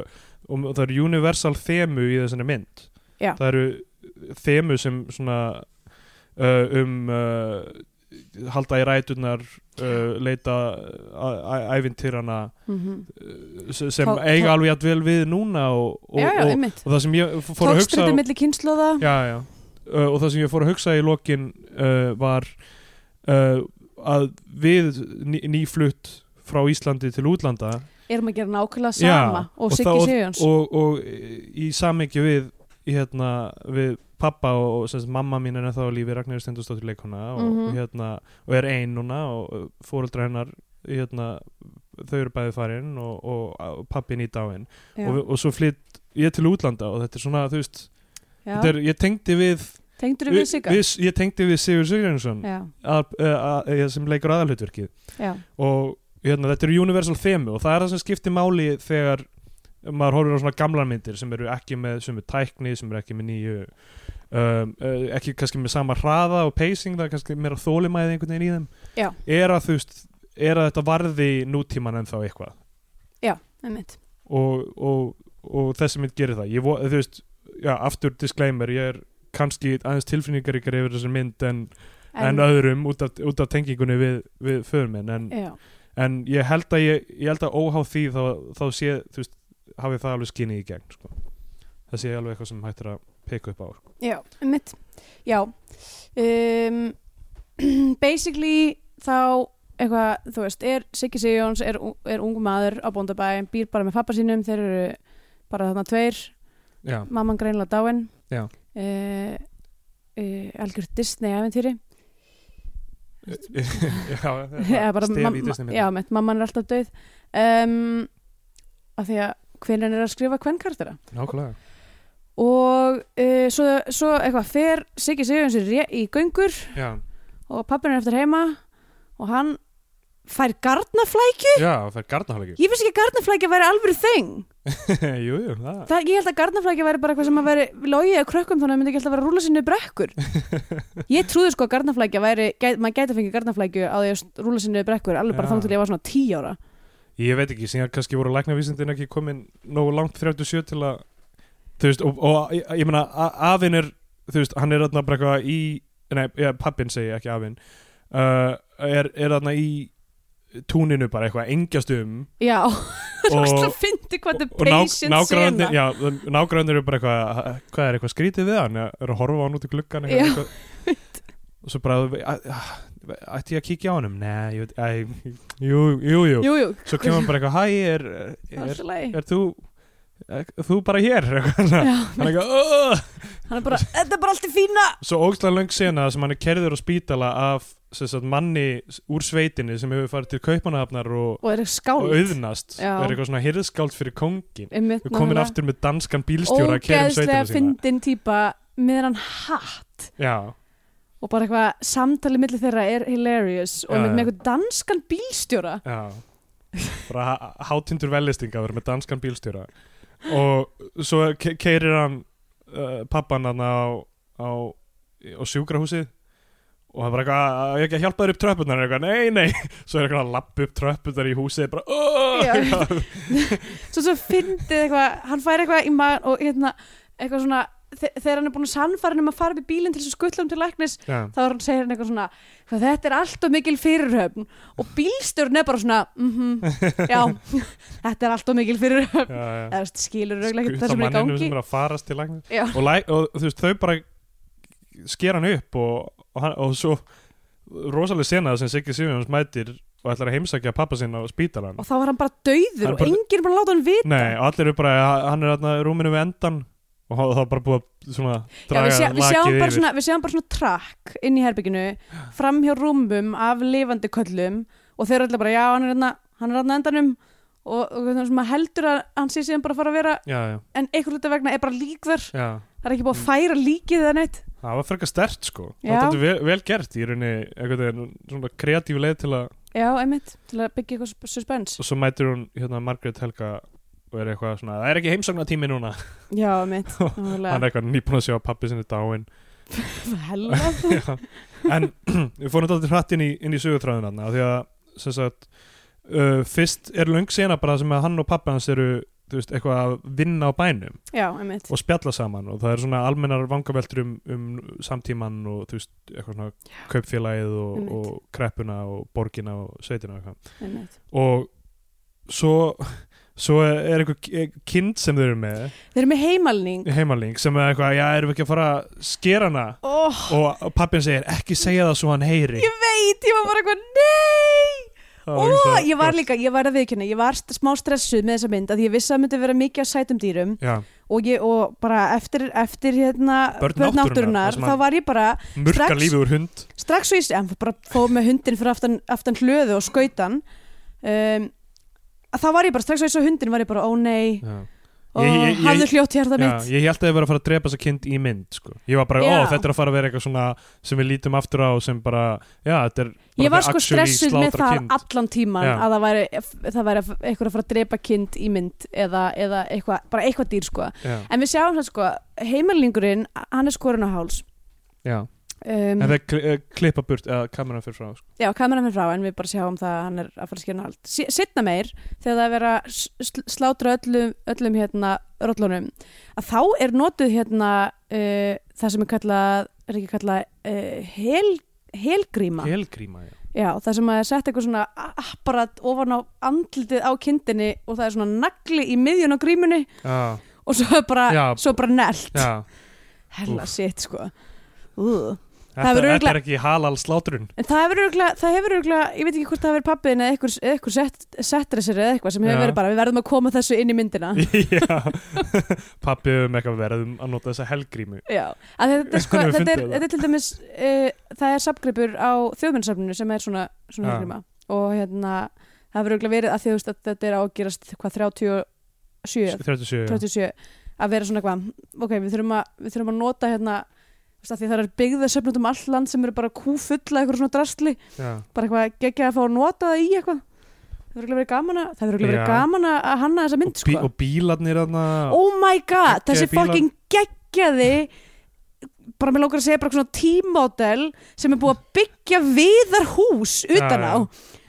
og það eru universal þemu í þessari mynd Já. það eru þemu sem svona uh, um uh, halda í ræturnar uh, leita æfintýrana mm uh, sem Tó- eiga tó- alveg jafn vel við núna og, og, já, já, og, og það sem ég fór að hugsa. Uh, og það sem ég fór að hugsa í lokin uh, var uh, að við ný, nýflutt frá Íslandi til útlanda erum að gera nákvæmlega Já, sama og og Siggi Sigjóns og, og í samingi við hérna, við pappa og, og sagt, mamma mín er ennþá á lífi Ragnar Stendustóttir leikona og, Mhm. og, hérna, og er ein núna og fóreldra hennar hérna, þau eru bæði farin og, og, og pappin í dáin já, og, og svo flytt ég til útlanda og þetta er svona, þú veist já. er, ég tengdi við, tengdur við Sigga? ég tengdi við Sigur Sigurjónsson já, að, að, að, sem leikur aðalhutverkið já, og hérna, þetta eru universal þemu og það er það sem skiptir máli þegar maður horfir á svona gamlar myndir sem eru ekki með sem er tækni, sem eru ekki með nýju um, uh, ekki kannski með sama hraða og pacing, það er kannski meira þólimæði einhvern veginn í þeim. Já. er að þú veist, er að þetta varði nútíman en þá eitthvað einmitt. Og, og, og þessi mynd gerir það. Ég, þú veist, já, aftur disclaimer ég er kannski aðeins tilfinningaríkar yfir þessar mynd en, en, öðrum út af, af tengingunni við, við föðuminn en, já, en ég held að ég, ég held að óháð því þá, þá sé, þú veist, hafið það alveg skinnið í gegn sko. það sé alveg eitthvað sem hættir að peka upp á sko. já, einmitt já um, basically þá eitthvað, þú veist, er Siggi Sigjóns er, er ungu maður á bóndabæ býr bara með pappa sínum, þeir eru bara þarna tveir, já, mamman greinlega dáin Já. uh, uh, algjör Disney æfintýri já, stef í Disney já, mamman er alltaf döið um, af því að hvernig er að skrifa kvennkartera nákvæmlega. Og uh, svo, svo eitthvað fer Siggi Sigjóns í, ré- í göngur já, og pappin er eftir heima og hann fær garnaflækju? Já það er garnahálegi ég finnst ekki að garnaflækja væri alveg þing jú, jú, það. Það, ég held að garnaflækja væri bara eitthvað sem að veri logið að krökkum þannig að það myndi ekki alltaf vera að rúla sinni brekkur. Ég trúði sko að garnaflækja væri gæt, maður gæti að fengið garnaflækju á því að rúla sinni brekkur alveg bara Já. þá til ég var svona 10 ára. Ég veit ekki, síðan kannski voru læknavísindin ekki komin nógu langt 37 til að þú veist, og, og ég, ég meina afinn er, þú veist, hann er þarna bara eitthvað í, nei, ja, pappin segi ekki afinn. Uh, er, er þarna í túninu bara eitthvað engjast um já, og, fyndi hvað þetta patient nágrænir sena já, nágrænir eru bara eitthvað hvað er eitthvað skrítið við hann, er að horfa á hann út í gluggan eitthvað, og svo bara "Æ- æ- ætti ég að kíkja á hann nei, ég veit, æ, jú, jú, jú. Jú, svo kemur hann bara eitthvað, hæ, er, er, lagi. er þú er, þú bara hér? Hann er er bara, þetta er bara allt í fína. Svo ógstlega löng sena sem hann er kerður á spítala af sagt, manni úr sveitinni sem hefur farið til Kaupanahafnar og, og er og auðnast. Já. er eitthvað svona hirðskáld fyrir kongin við komin aftur með danskan bílstjóra keyra um sína. fyndin típa með hann hatt. Já, og bara eitthvað samtali milli þeirra er hilarious. Og með, með eitthvað danskan bílstjóra. Já. Bara hátindur velistinga vera með danskan bílstjóra. Og svo ke keirir hann uh, pappan hann á, á, á sjúkrahúsið og það bara eitthvað, "Á ég ekki að hjálpa þér upp tröppunar eitthvað, nei, nei, svo er eitthvað að lappa upp tröppunar í húsið, bara. "Åh!" svo svo fyndið eitthvað, hann fær eitthvað í maður og hérna, eitthvað svona þe þegar hann er búin að sannfæra hann um að fara upp í bílinn til þess að skuttla um til læknis já, þá er hann segir hann eitthvað svona þetta er alltof mikil fyrirhöfn. Og bílstjórn er bara svona mm já, þetta er alltof mikil fyrirhöfn. Eða skilur Skutta það sem er í gangi og, og veist, þau bara sker hann upp og, og, hann, og svo rosalega senað sem Siggi Sigurjóns mætir og ætlar að heimsækja pappa sinna á spítalan og þá var hann bara dauður og bara- enginn bara láta hann vita. Nei, allir eru bara, hann er þarna í rúminu við endan og þá er bara búið að svona Já, draga við, sé, við, sjáum bara svona, við sjáum bara svona trakk inn í herbygginu fram hjá rúmum af lifandi köllum og þeir eru allir bara, já, hann er hann hérna endanum og, og þannig sem maður heldur að hann sé síðan bara að fara að vera já, já, en einhver hluta vegna er bara lík þar já. Það er ekki búið að færa líkið eða neitt. Það var frekar stert sko. Það var vel, vel gert í rauninni einhvern veginn svona kreatífu leið til að já, einmitt, til að byggja eitthvað sus- suspense og svo mætir hún hérna Margaret Helga og er eitthvað svona, það er ekki heimsagna tími núna. Já, einmitt, hann er eitthvað nýbúin að sjá að pappi sinni dáin en við fórum þetta hratt inn í, í sögutræðin af því að sem sagt, uh, fyrst er löng sena bara sem að hann og pappi hans eru veist, eitthvað að vinna á bænum já, og spjalla saman og það er svona almennar vangaveltur um, um samtíman og veist, eitthvað svona kaupfélagið og, og kreppuna og borgina og sveitina og eitthvað. Og svo svo er eitthvað kind sem þau eru með. Þeir eru með heimalning. Heimaling sem er eitthvað, já, erum við ekki að fara að skera hana? Oh, og pappin segir, ekki segja það svo hann heyri. Ég veit, ég var bara eitthvað nei Ó, ég var líka, ég var að viðkynna, ég var smá stressuð með þessa mynd að ég vissi að það myndi vera mikið af sætum dýrum og, ég, og bara eftir, eftir hérna, Börn náttúrunnar, náttúrunnar, það sem þá að- var ég bara Strax- lífið úr hund. strax svo ég en bara fóð með hundin fyrir aftan, aftan hlöðu og skautan um, að þá var ég bara strax svo ég svo hundin var ég bara, ó nei. Já. Og Ég- ég- ég- hafðu hljótt hjarta mitt ég held að þið var að fara að drepa þessa kind í mynd sko. ég var bara, Já. ó, þetta er að fara að vera eitthvað svona sem við lítum aftur á sem bara já, þetta er bara ég var sko stressuð með það kind. allan tíman Já. að það væri, það væri eitthvað að fara að drepa kind í mynd eða, eða eitthvað, bara eitthvað dýr sko já, en við sjáum það sko, heimalingurinn hann er skorinn á háls já. Um, en það eh, klippa burt eða kameran fyrir frá sko. já, kameran fyrir frá en við bara sjáum það að hann er að fara að skera hald. Sittna meir, þegar það er verið að sl- slátra öllum, öllum hérna rollunum, að þá er notuð hérna uh, það sem er kallað er ekki kallað uh, hel, helgríma. Helgríma, já. Já, það sem að sett eitthvað svona apparat ofan á andlitið á kindinni og það er svona nagli í miðjun á grímunni já, og svo bara, bara nelt hella Úff. sitt sko. Uh. Þetta, örugglega- er ekki halal slátrun En það hefur örgulega, ég veit ekki hvort það hefur pappiðin eða eitthvað, eitthvað sett, settresir eða eitthvað sem hefur verið bara, við verðum að koma þessu inn í myndina. já, pappi um eitthvað verðum að nota þessa helgrímu Já, þetta, er sko, þetta, er, það? þetta er til dæmis, uh, það er sapgripur á þjóðmennsafninu sem er svona, svona Já. helgrima og hérna, það hefur örgulega verið að veist að þetta er ágerast hvað 37, 37, já. 37 að vera svona eitthvað, ok, við þurfum að, við þurfum að nota hérna, því það er byggða söfnum um all land sem eru bara kúfulla eitthvað svona drastli já. bara eitthvað geggja að fá að nota það í eitthvað það verður verið gaman að það verður verið gaman að að hanna þessa mynd Og, bí, sko. og bílarnir þarna oh my god, þessi bílar. fucking geggjaði bara mér lókar að segja bara svona tímodel sem er búið að byggja viðar hús utan á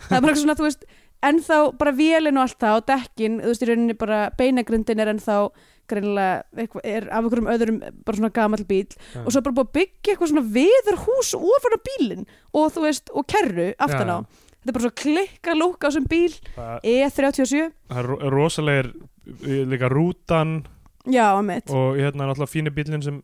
það er bara svona, þú veist ennþá bara vélinn og allt það og dekkin, þú veist, í rauninni bara beinagrindin er ennþá greinilega, er af einhverjum öðrum bara svona gamall bíl Já. og svo er bara búið að byggja eitthvað svona viður hús ofan á bílinn og þú veist, og kerru aftan á, Já. þetta er bara svo klikka lúk á þessum bíl, Það E37 það er ro- rosalegir eh, líka rútan já, mitt, og hérna náttúrulega fínu bílinn sem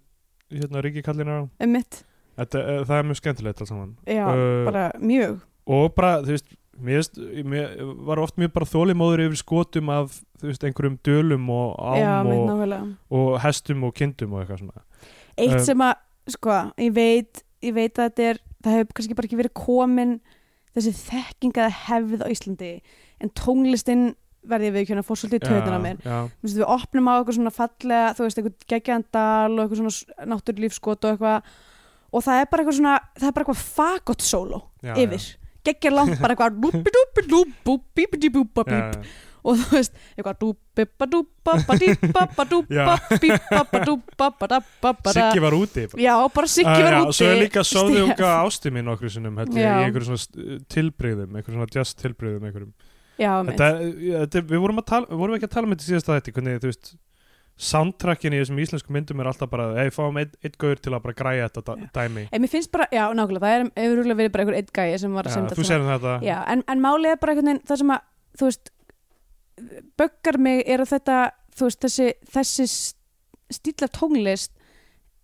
hérna Ríki kallin er á. Mitt Þetta, eh, það er mjög skemmtilegt alls saman. Já, Uh, bara mjög. og bara, þú veist, mér, mér var oft mjög bara þólimóður yfir skotum af, veist, einhverjum dölum og já, ám mitt og, og hestum og kindum og eitthvað svona. Eitt Um, sem að, sko, ég veit ég veit að þetta er, það hefur kannski bara ekki verið komin þessi þekking eða hefð á Íslandi en tónlistin verði ég viðkjöna fór svolítið í töðuna mér. já, veist, við opnum á eitthvað svona fallega þú veist, eitthvað geggjaðan dal og eitthvað svona náttúrlífskot og eitthvað og það er bara eitthvað svona, það er bara eitthvað fagott sóló já, yfir, geggjar langt bara eitthvað og þú veist, eitthvað Siggi var úti. Já, bara Siggi Uh, var úti. Svo er líka Stef. unga ásti mín okkur í einhverjum svona tilbreyðum einhverjum svona jazz tilbreyðum við vorum, ekki að tala um þetta síðast að þetta hvernig þú veist soundtrackin í þessum íslensku myndum er alltaf bara hey, fáum einn einn gaur til að bara græja þetta Já. dæmi En mér finnst bara, já, nákvæmlega, það er rúglega verið bara einhver einn gæi sem var að Já, þú svona- sér þetta Já, en, en málið er bara einhvern veginn það sem að, þú veist böggar mig er að þetta þú veist, þessi, þessi stíl af tónlist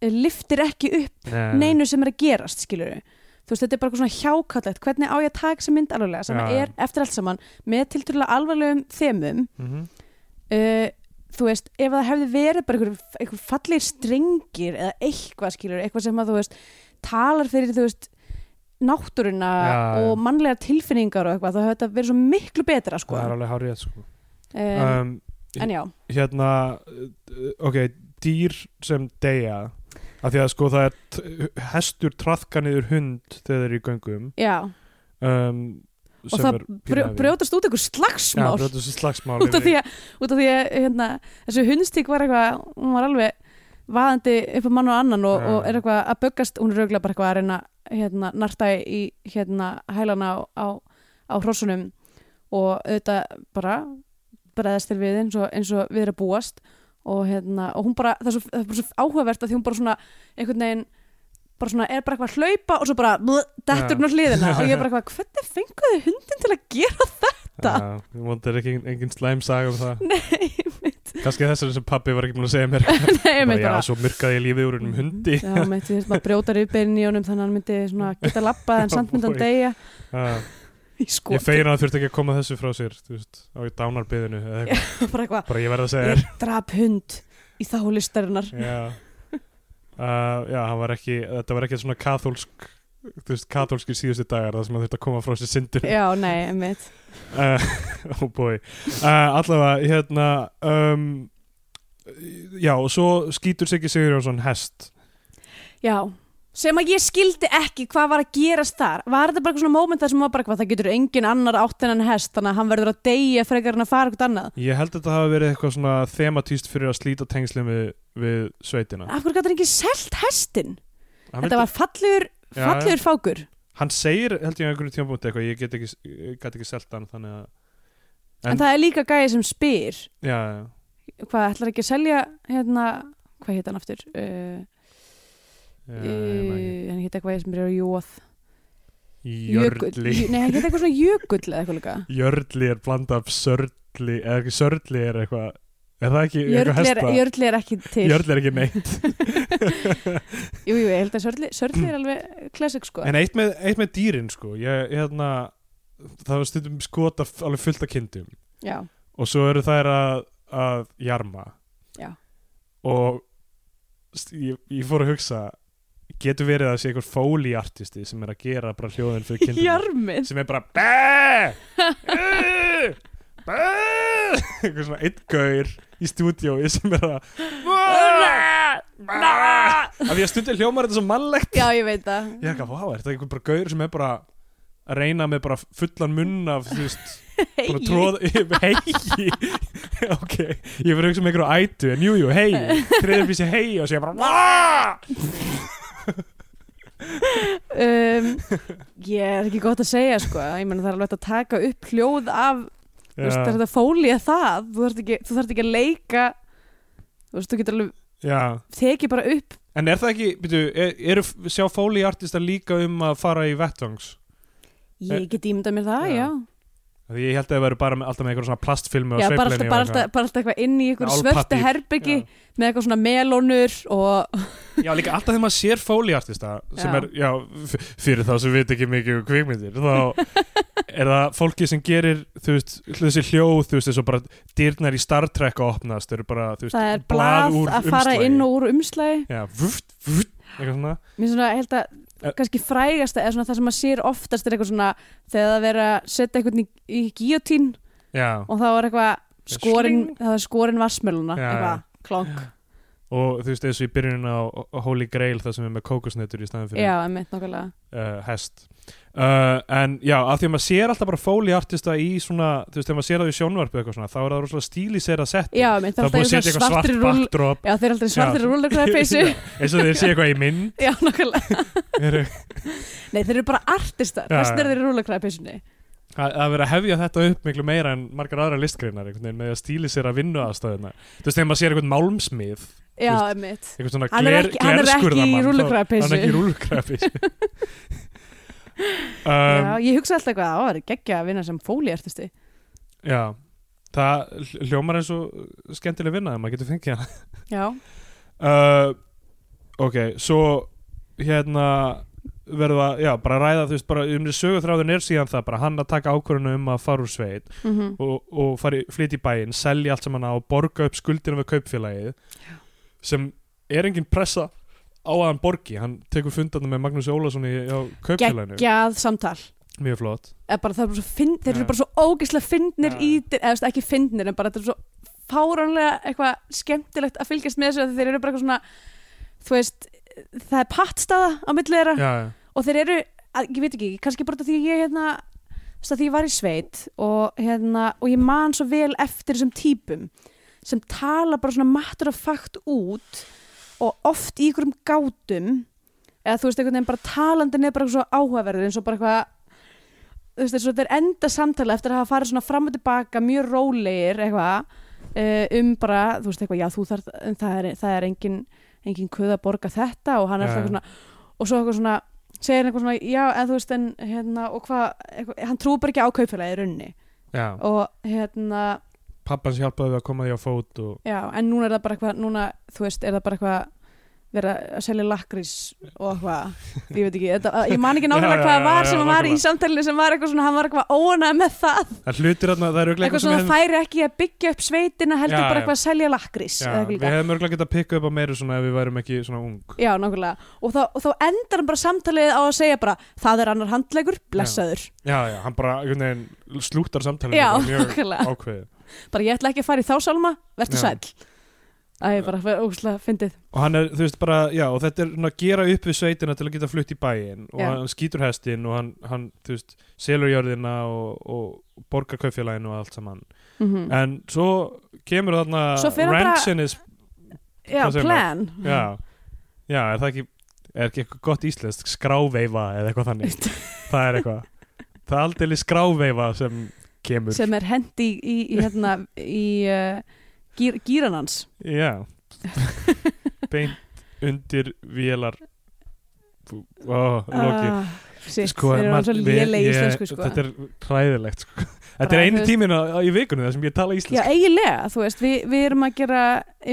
eh, liftir ekki upp Nei. neinu sem er að gerast, skilur þú veist, þetta er bara svona hjákallegt hvernig á ég að taka þessa mynd alvarlega sem Já. er eftir allt saman með tilturlega alvarlegum þemum Mhm. uh, þú veist, ef það hefði verið bara einhver, einhver fallegir strengir eða eitthvað skilur, eitthvað sem að þú veist talar fyrir þú veist náttúruna já. og mannlegar tilfinningar og eitthvað, þá hefði þetta verið svo miklu betra sko. það er alveg hárið sko. um, um, en já, hérna ok, dýr sem deyja af því að sko það er hestur traðka niður hund þegar þeir eru í göngum já um, og það brjótast út einhver slagsmál. Brjótast slagsmál út af því að, út af því að hérna, þessu hundstík var eitthvað hún var alveg vaðandi upp á mann og annan og, Já. og er eitthvað að böggast hún er auðvitað bara eitthvað að reyna hérna, narta í hérna, hælana á, á, á hrossunum og auðvitað bara breðast til við eins og, eins og við erum búast. Og, hérna, og hún bara, það er, svo, það er svo áhugavert að því hún bara svona einhvern veginn bara svona er bara eitthvað að hlaupa og svo bara blð, dettur hún á hliðina. Og ég er bara eitthvað, hvernig fenguðu hundin til að gera þetta? Já, það er ekki engin slæm saga um það. Nei, mitt kannski þess að sem pappi var ekki búin að segja mér. Nei, bara, mitt já, bara. svo myrkaði ég lífið úr hennum hundi. Já, ég maður brjóta rifbeinin í honum þannig að hann myndi svona geta lappað en samt Boy. deyja. Já, ég skoti. feina að það þurfti ekki að koma þessu frá sér þú veist, á í dánarbyðinu eða eitthvað. bara eitthvað, bara ég verð að segja þér. Ég drap hund í þá listarinnar. Já. Uh, já, var ekki þetta var ekki svona kathólsk þú veist, kathólski síðustu dagar það sem hann þurfti að koma frá sér syndur Já, nei, mitt uh, oh boy. Uh, allavega, hérna um, já, og svo skýtur Siggi Sigurjónsson hest. Já, sem að ég skildi ekki hvað var að gerast þar. Var þetta bara eitthvað svona moment þar sem var bara eitthvað það getur engin annar átt en hann hest þannig að hann verður að deyja frekar en að fara eitthvað annað? Ég held að þetta hafi verið eitthvað svona thematíst fyrir að slíta tengslum við, við sveitina. Af hverju gæti hann ekki selt hestin? Hann Þetta var fallegur, Já, fallegur fákur. Hann segir held ég á einhverju tímabúti eitthvað ég get ekki, get ekki selt hann þannig að en, En- það er líka gæði sem spyr já, já, hvað ætlar ekki að selja hérna, hvað heit hann aftur? Uh, já, ég hann heit eitthvað sem er á jóð. Jörli Jú- Nei, hann heit eitthvað svona jökull eða eitthvað líka. Jörli er blanda af sörli eða ekki sörli er eitthvað er það ekki eitthvað hesta jörli er ekki til. Jörli er ekki neitt. Jú, jú, ég held að sörli, sörli er alveg classic sko. En eitt með, eitt með dýrin sko. Ég, hérna það var stundum skota f- alveg fullt af kindum. Já, og svo eru þær að, að jarma. Já. og ég, ég fór að hugsa getur verið að það sé einhver fóliartisti sem er að gera bara hljóðin fyrir kindum jarmið. Sem er bara bæ! Bæ! Eitthvað svona einn gaur í stúdíói sem er að af því að stundir hljómar þetta svo mannlegt. Já, ég veit það. Ég er ekki að fá, er þetta einhver bara gaur sem er bara að reyna með bara fullan munn af þú veist, bara tróð hei ok, ég verður hugsa um einhverju ætu en jú, jú, hei, þriður fyrir sér hei og sé bara um, Ég er ekki gott að segja sko. Ég meina það er alveg að taka upp hljóð af Þú veist, það er þetta fólía það? Þú þarft ekki, ekki að leika Þú veist, þú getur alveg já. tekið bara upp. En er það ekki, byrju, er, eru sjá fóliartista líka um að fara í vettvangs? Ég get ímyndað mér það, Já. já Því ég held að það verður bara með, alltaf með einhver svona plastfilmu og Já, bara alltaf, alltaf, bara alltaf eitthvað inn í Álpappír. svörtu herbyggi með eitthvað svona melónur og eitthvað. Já, líka alltaf þegar maður sér fóliartista sem Já. er, já, fyrir þá sem veit ekki mikið um kvikmyndir þá er það fólki sem gerir þú veist, þessi hljóð, þú veist, og bara dyrnar í Star Trek að opnast, þau eru bara, þú veist, það er blað úr að fara umslagi. inn og úr umslægi Já, vuft, vuft, eitthvað svona Mér svona, Eh. kannski frægasta svona það sem maður sér oftast er eitthvað svona þegar það verið að setja eitthvað í, í gíotín og þá er eitthvað skorin, Sling. það er skorin vassmjöluna eitthvað, klonk. Og þú veist, eins og í byrjunin á Holy Grail það sem er með kókosnetur í staðin fyrir. Já, nokkulega uh, hest uh, en já, af því að maður sér alltaf bara fóliartista í svona, þú veist, þegar maður sér það í sjónvarpu eitthvað svona, þá er það rosalega stílisera sett Já, einmitt, það er að setja eitthvað svart backdrop. Já, þeir eru alltaf í svartri Já. rúllegraði peysu eins og þeir sé eitthvað í mynd. Já, eru, Nei, þeir eru bara artistar, já. er þeir í rúllegraði peysunni að, að vera að hefja þetta upp miklu meira en margar aðra listgreinar einhvern með að stílisera vinnu aðstöðuna þú veist, þegar maður sér eitthvað málmsmið Já, einmitt. eitthvað svona Hann er ekki- er í rúllukrafapeysu. hann er ekki í rúllukrafis Já, um, ég hugsa alltaf eitthvað, á, það er geggja að vinna sem fóliartisti. Já það hl- hljómar eins og skemmtileg vinna ef maður getur fengið hana. Já, uh, ok, svo hérna verðum að, já, bara ræða þú veist, bara um því sögurþráðin er síðan það bara hann að taka ákvörðinu um að fara úr sveit mhm. og, og fara í, flytja í bæinn, selja allt sem hann á og borga upp skuldina við kaupfélagið sem er engin pressa á að hann borgi, hann tekur fundarna með Magnús Ólason í á kaupfélaginu. Geggjað samtal. Mjög flott. Bara það er bara svo finn, þeir eru bara svo ógeðslega fyndnir Já. í, eða þú veist, ekki fyndnir en bara þetta er svo fáránlega eitthvað skemmtilegt að fylgjast með þessu því þeir eru bara eitthvað svona þú veist, það er pattstaða á milli þeirra. Já, og þeir eru, að, ég veit ekki, kannski bara því að ég hérna, þú veist að því ég var í sveit og hérna, og ég man svo vel eftir þessum típum sem tala bara svona mattur af fakt út og oft í ykkurum gátum eða þú veist, einhvern veginn bara talandin er bara svo áhugaverður eins og bara eitthvað þú veist, og þeir enda samtala eftir að hafa farið svona fram og tilbaka mjög rólegir eitthvað uh, um bara, þú veist, eitthvað, já, þú þarf en það er, það er engin, engin kuð að borga þetta og hann er eitthvað svona og svo eitthvað svona, segir hann eitthvað svona já, eða þú veist, en hérna, og hvað eitthvað, hann trúi bara ekki á kaupfélagi runni já. og hérna, pappans hjálpaði við að koma því á fót og já, en núna er það bara eitthvað núna, þú veist, er það bara eitthvað vera að selja lakrís og eitthvað, ég veit ekki þetta, ég man ekki Já, nákvæmlega já, hvað já, var já, sem hann var í samtalinu sem var eitthvað svona, hann var eitthvað óanað með það. Það hlutir þarna, það er örugglega eitthvað sem svona það færi ekki að byggja upp sveitina heldur Já, bara já. eitthvað að selja lakrís Já, eitthvað við hefum örgulega getað að pikka upp á meiru svona ef við værum ekki svona ung. Já, nákvæmlega. Og þá, og þá endar hann bara samtalið á að segja bara það er annar handlegur, blessaður. Já, já, hann bara bara ég ætla ekki að fara í þá sálma, verður Já. sæll. Æ, bara ógustlega fyndið. Og er, veist, bara, já, og þetta er að gera upp við sveitina til að geta flutt í bæinn. Og Já. hann skýtur hestin og hann, hann veist, selur jörðina og, og borgar kaupfélaginu og allt saman. Mm en svo kemur þarna Ransonis, Já, plan. Já, já, er það ekki er ekki eitthvað gott íslenskt? Skráveifa eða eitthvað þannig. Það er eitthvað, það er aldrei skráveifa sem kemur. sem er hendi í, í, hérna í uh, gýr, gýran hans. Já. Beint undir vélar. Loki. Ah, Sitt, Sko, þeir eru man- svo við- léleg ég- íslensku sko. Þetta er hræðilegt sko. Þetta er einu á- í vikunni þar sem ég tala Já, íslensku eiginlega, þú veist, við, við erum að gera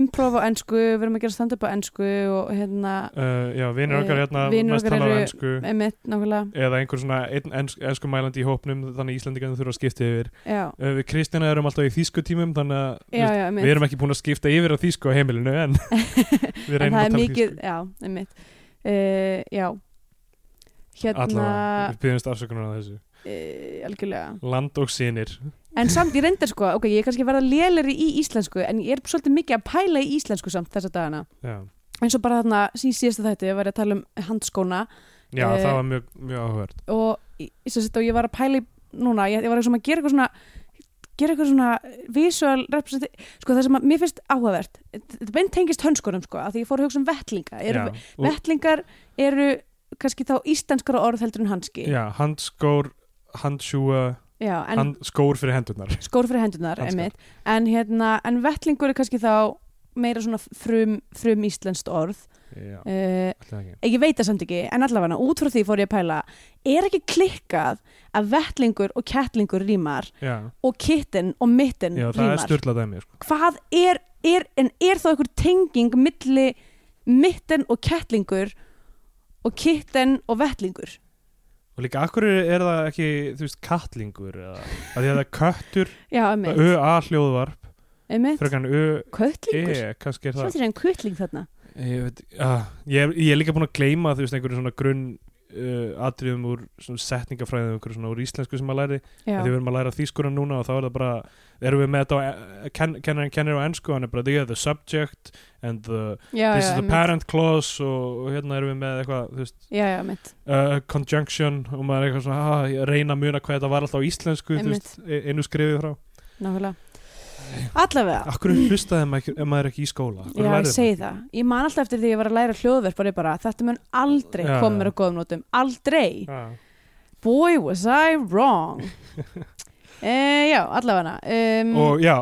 improv á ennsku, við erum að gera stand-up á ennsku og hérna uh, Já, vinur okkar Eh, hérna mest tala á ensku. einmitt, nákvæmlega, eða einhver svona einn ensk, ensku mælandi í hópnum þannig Íslandingarnir þurfa að skipta yfir. Já, uh, Við Kristina erum alltaf í þýsku tímum þannig að já, já, við erum ekki búin að skipta yfir á þýsku á heimilinu en við en reynum það að tala þýsku. já, já. Hérna Allavega, við byggjumst afsökunar á þessu uh, algjörlega. Land og sinir en samt ég reyndar sko, ok, ég er kannski að verða léleri í íslensku en ég er svolítið mikið að pæla í íslensku samt þessa dagana. Já, eins og bara þarna, síðan síðasta þætti ég var að tala um handskóna. Já Eh, það var mjög, mjög áhugverð og, og ég var að pæla í núna, ég, ég var að gera eitthvað svona gera eitthvað svona visual sko það sem að mér finnst áhugavert þetta beint tengist hönskunum sko af því ég fór að hugsa um vettlinga. Eru, Já, vettlingar eru kannski þá íslenskara orð heldur en hanski? Já, handskór, handsjúa, hand, skór fyrir hendurnar. skór fyrir hendurnar Handskar. einmitt, en, hérna, en vettlingur er kannski þá meira svona frum, frum íslenskt orð Já, uh, ég veit það samt ekki, en allavega út frá því fór ég að pæla, er ekki klikkað að vettlingur og kettlingur rýmar og kitten og mitten já það er rýmar styrlað dæmi, sko. hvað er, er, en er þá einhver tenging milli mitten og kettlingur og kitten og vettlingur Og líka, akkur er, það ekki, þú veist, kattlingur, eða, að því að það er köttur, já, einmitt, ö-a hljóðvarp, einmitt. frökan ö-e, köttlingur, kannski er svo það. þetta er einn kuttling þarna Ég veit, uh, ég, er- ég er líka búin að gleyma, þú veist, einhverju svona grunn uh, atriðum úr setningafræðum, svona úr íslensku sem maður læri, því við erum að læra þýskuna núna og þá er það bara, erum við með þetta eh, ken, kennarinn kennir á ennsku, hann er bara, yeah, the subject and the já, this já, is the parent clause og, og hérna erum við með eitthvað veist, já, uh, conjunction og maður er eitthvað svona ah, reyna að muna hvað þetta var alltaf á íslensku veist, e- einu skrifið frá. Nákvæmlega allavega, Akkur hlustaði ef maður er ekki í skóla? Hverju já, ég segi það. Ég man alltaf eftir því að ég var að læra hljóðverk bara, bara þetta mun aldrei Já, koma mér á góðum nótum. Aldrei, maður? boy was I wrong. E, já, allavega. Um, og já,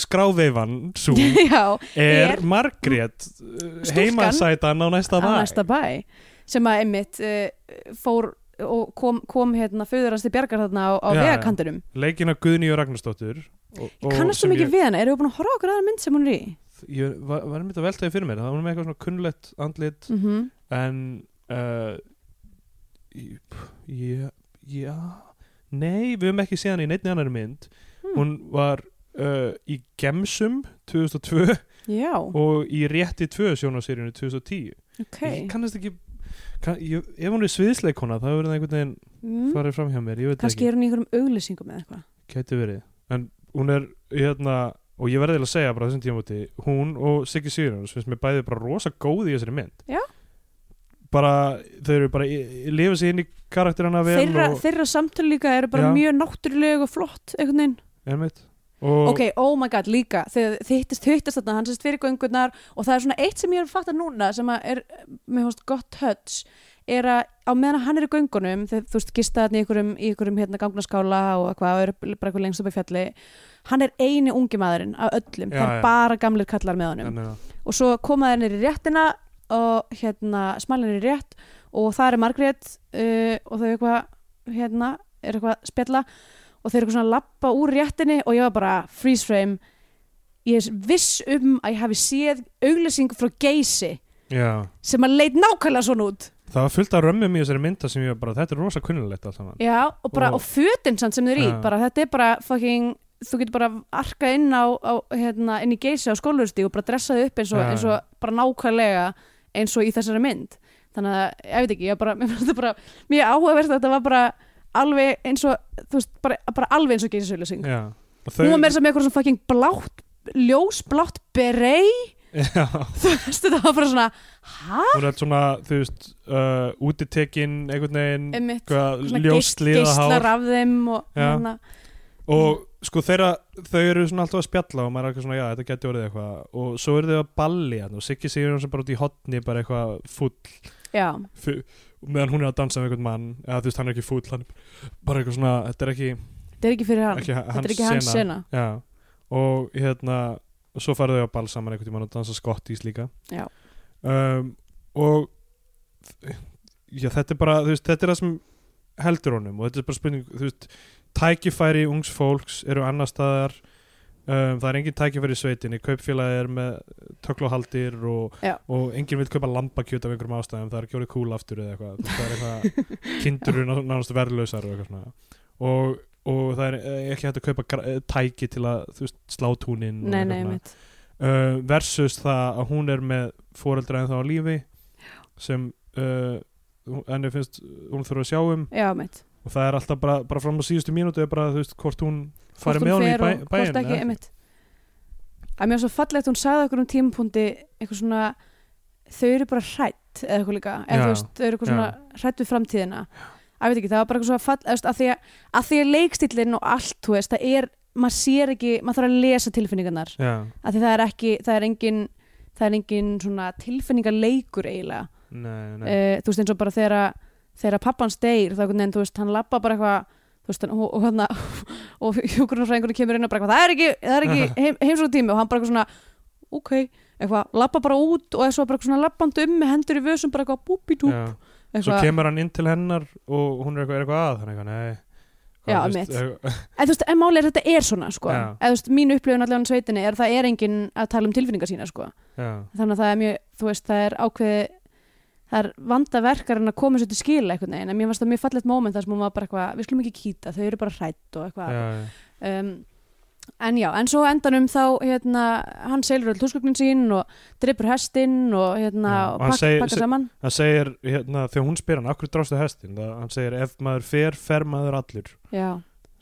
skráveifan svo já, er, Er- Margrét heimasætan á næsta á bæ. næsta bæ sem að einmitt uh, fór og kom, kom hérna föðurans til bjargar þarna á, á já. vegakantinum leikin af Guðni og Ragnarsdóttur og, ég kannast svo mikið við hana, eru við búin að horfa okkur aðra mynd sem hún er í? Ég var, var einmitt að veltaði fyrir mér. Það var með eitthvað svona kunnlegt andlit mm en uh, í- já, já nei, við höfum ekki séð hann í neittni annar mynd. Hmm. hún var uh, í Gemsum 2002 já, og í Rétti 2 sjónaseríunni 2010 ok. Ég kannast ekki kann, ég, ef hún er sviðsleikona þá verður það einhvern veginn mm. farið fram hjá mér kannski er hún í einhverjum auglýsingum eða eitthvað gæti verið en hún er, hérna og ég verði að segja bara þessum tímúti hún og Siggi Sigurjóns finnst mér bæði bara rosa góð í þessari mynd Já. bara, þau eru bara lifa sig inn í karakterina vel þeirra, og, þeirra samtöl líka eru bara Já. mjög náttúrulega og flott einhvern veginn og ok, oh my god, líka þegar þið hittist, hittist þarna, hann sést fyrir göngurnar og það er svona eitt sem ég er að fatta núna sem er, mér finnst gott touch er að á meðan hann er í göngunum þegar þú veist, gista þarna í einhverjum, í einhverjum hérna gangnaskála og eitthvað, og er bara eitthvað lengst upp í fjalli hann er eini ungi maðurinn af öllum, Já, það er já. bara gamlir kallar með honum uh, og svo koma þeir nýr í réttina og hérna smalin er í rétt og það er Margrét uh, og þau eitthvað hérna, er eitthvað að spjalla og þeir eru svona að lappa úr réttinni og ég var bara freeze frame. Ég er viss um að ég hafi séð auglýsing frá Geysi já. sem að leit nákvæmlega svona út. Það var fullt af römmum í þessari mynda sem ég var bara, þetta er rosa kunnulegt allt saman. Já, og bara, Og- og, fötin samt sem þeir í bara, þetta er bara fucking þú getur bara arka inn á, á hérna, inn í Geysi á skólaursti og bara dressaði upp eins og, eins og bara nákvæmlega eins og í þessari mynd. Þannig að, ég veit ekki, ég bara, mér fannst þetta bara mjög áhugavert að þetta var bara alveg eins og, þú veist, bara, bara alveg eins og Geysi Sölusing og hún var með þess að með eitthvað svona fucking blátt ljósblátt berei. Þú veist, þetta var bara svona hæ? hún er svona, þú veist uh, útitekin, einhvern veginn Einmitt, eitthvað svona ljósliða geislar hár. af þeim og hérna. Og sko þeirra þau eru svona alltaf að spjalla og maður er eitthvað svona, já, þetta geti orðið eitthvað. Og svo eru þau að balli og Siggi Sigur sem bara út í hotni bara eitthvað full meðan hún er að dansa með einhvern mann eða þú veist, hann er ekki full, hann er bara eitthvað svona þetta er ekki, þetta er ekki fyrir hann. ekki þetta er ekki hans sena. já, og hérna svo farið þau að ball saman einhvern tímann og dansa skottís líka. Já. um, og já, þetta er bara, þú veist, þetta er það sem heldur honum. Og þetta er bara spurning, þú veist tækifæri ungs fólks eru annar staðar um, það er engin tækifæri í sveitinni, kaupfélagi er með tökluhaldir og, og enginn vil kaupa lambakjöt af einhverjum ástæðum, það er orðið kúl aftur eða eitthvað, það er eitthvað kindur eru ná- nánast verðlausar og og, og það er eh, ekki hægt að kaupa eh, tæki til að veist, slá túnin nei, nei, uh, versus það að hún er með foreldra en þá á lífi sem uh, henni finnst hún þurfa að sjá um. Já, mitt og það er alltaf bara, bara fram á síðustu mínútu er bara þú veist hvort hún fari Hvort með hún í fer bæ, og bæinn hvort ekki, eða? einmitt. Að mér var svo fallegt, hún sagði okkur um tímapunkti eitthvað svona þau eru bara hrætt eða eitthvað líka. Eða þú veist, þau eru eitthvað svona hrætt við framtíðina. Að veit ekki, það var bara eitthvað svona fall eða, þú veist, að því að, að því að leikstillin og allt þú veist, það er, maður sér ekki maður þarf að lesa tilfinningarnar. Já, að því það er ekki, það er engin það er engin svona tilfinningarleikur eiginlega, nei, nei. Uh, þú veist eins og bara þegar að- þegar að pappans deyr, veginn, þú veist, hann lappa bara eitthvað veist, og, og, hérna, og hjúkurnarsfræðingur kemur inn og bara eitthvað, það er ekki, það er ekki heim, heimsókn tími og hann bara eitthvað svona ok, eitthvað, lappa bara út og svo bara eitthvað svona lappandi um með hendur í vössum bara eitthvað búbidú, Já. Svo eitthvað. kemur hann inn til hennar og hún er eitthvað, er eitthvað að, þannig eitthvað, nei. Já, eitthvað- en þú veist, en málið er þetta er svona sko, eða þú veist, mín upplifun allavega í sveitinni er að það er enginn að tala um tilfinningar sína sko, Já, þannig að það er mjög þú veist, það er ákveði það er vanda verkarinn að koma sér til skila einhvern veginn, en mér varst það mjög fallegt moment þar sem hún var bara eitthvað, við skulum ekki kýta, þau eru bara hrætt og eitthvað. Já, já. um, en já, en svo endanum þá hérna, hann selur öll húsgögnin sín og dripur hestinn og hérna, Já, og og hann pak, segir- pakka se- saman. hann segir, hérna, þegar hún spyr hann akkur drástu hestin, það, hann segir ef maður fer, fer maður allur. Já,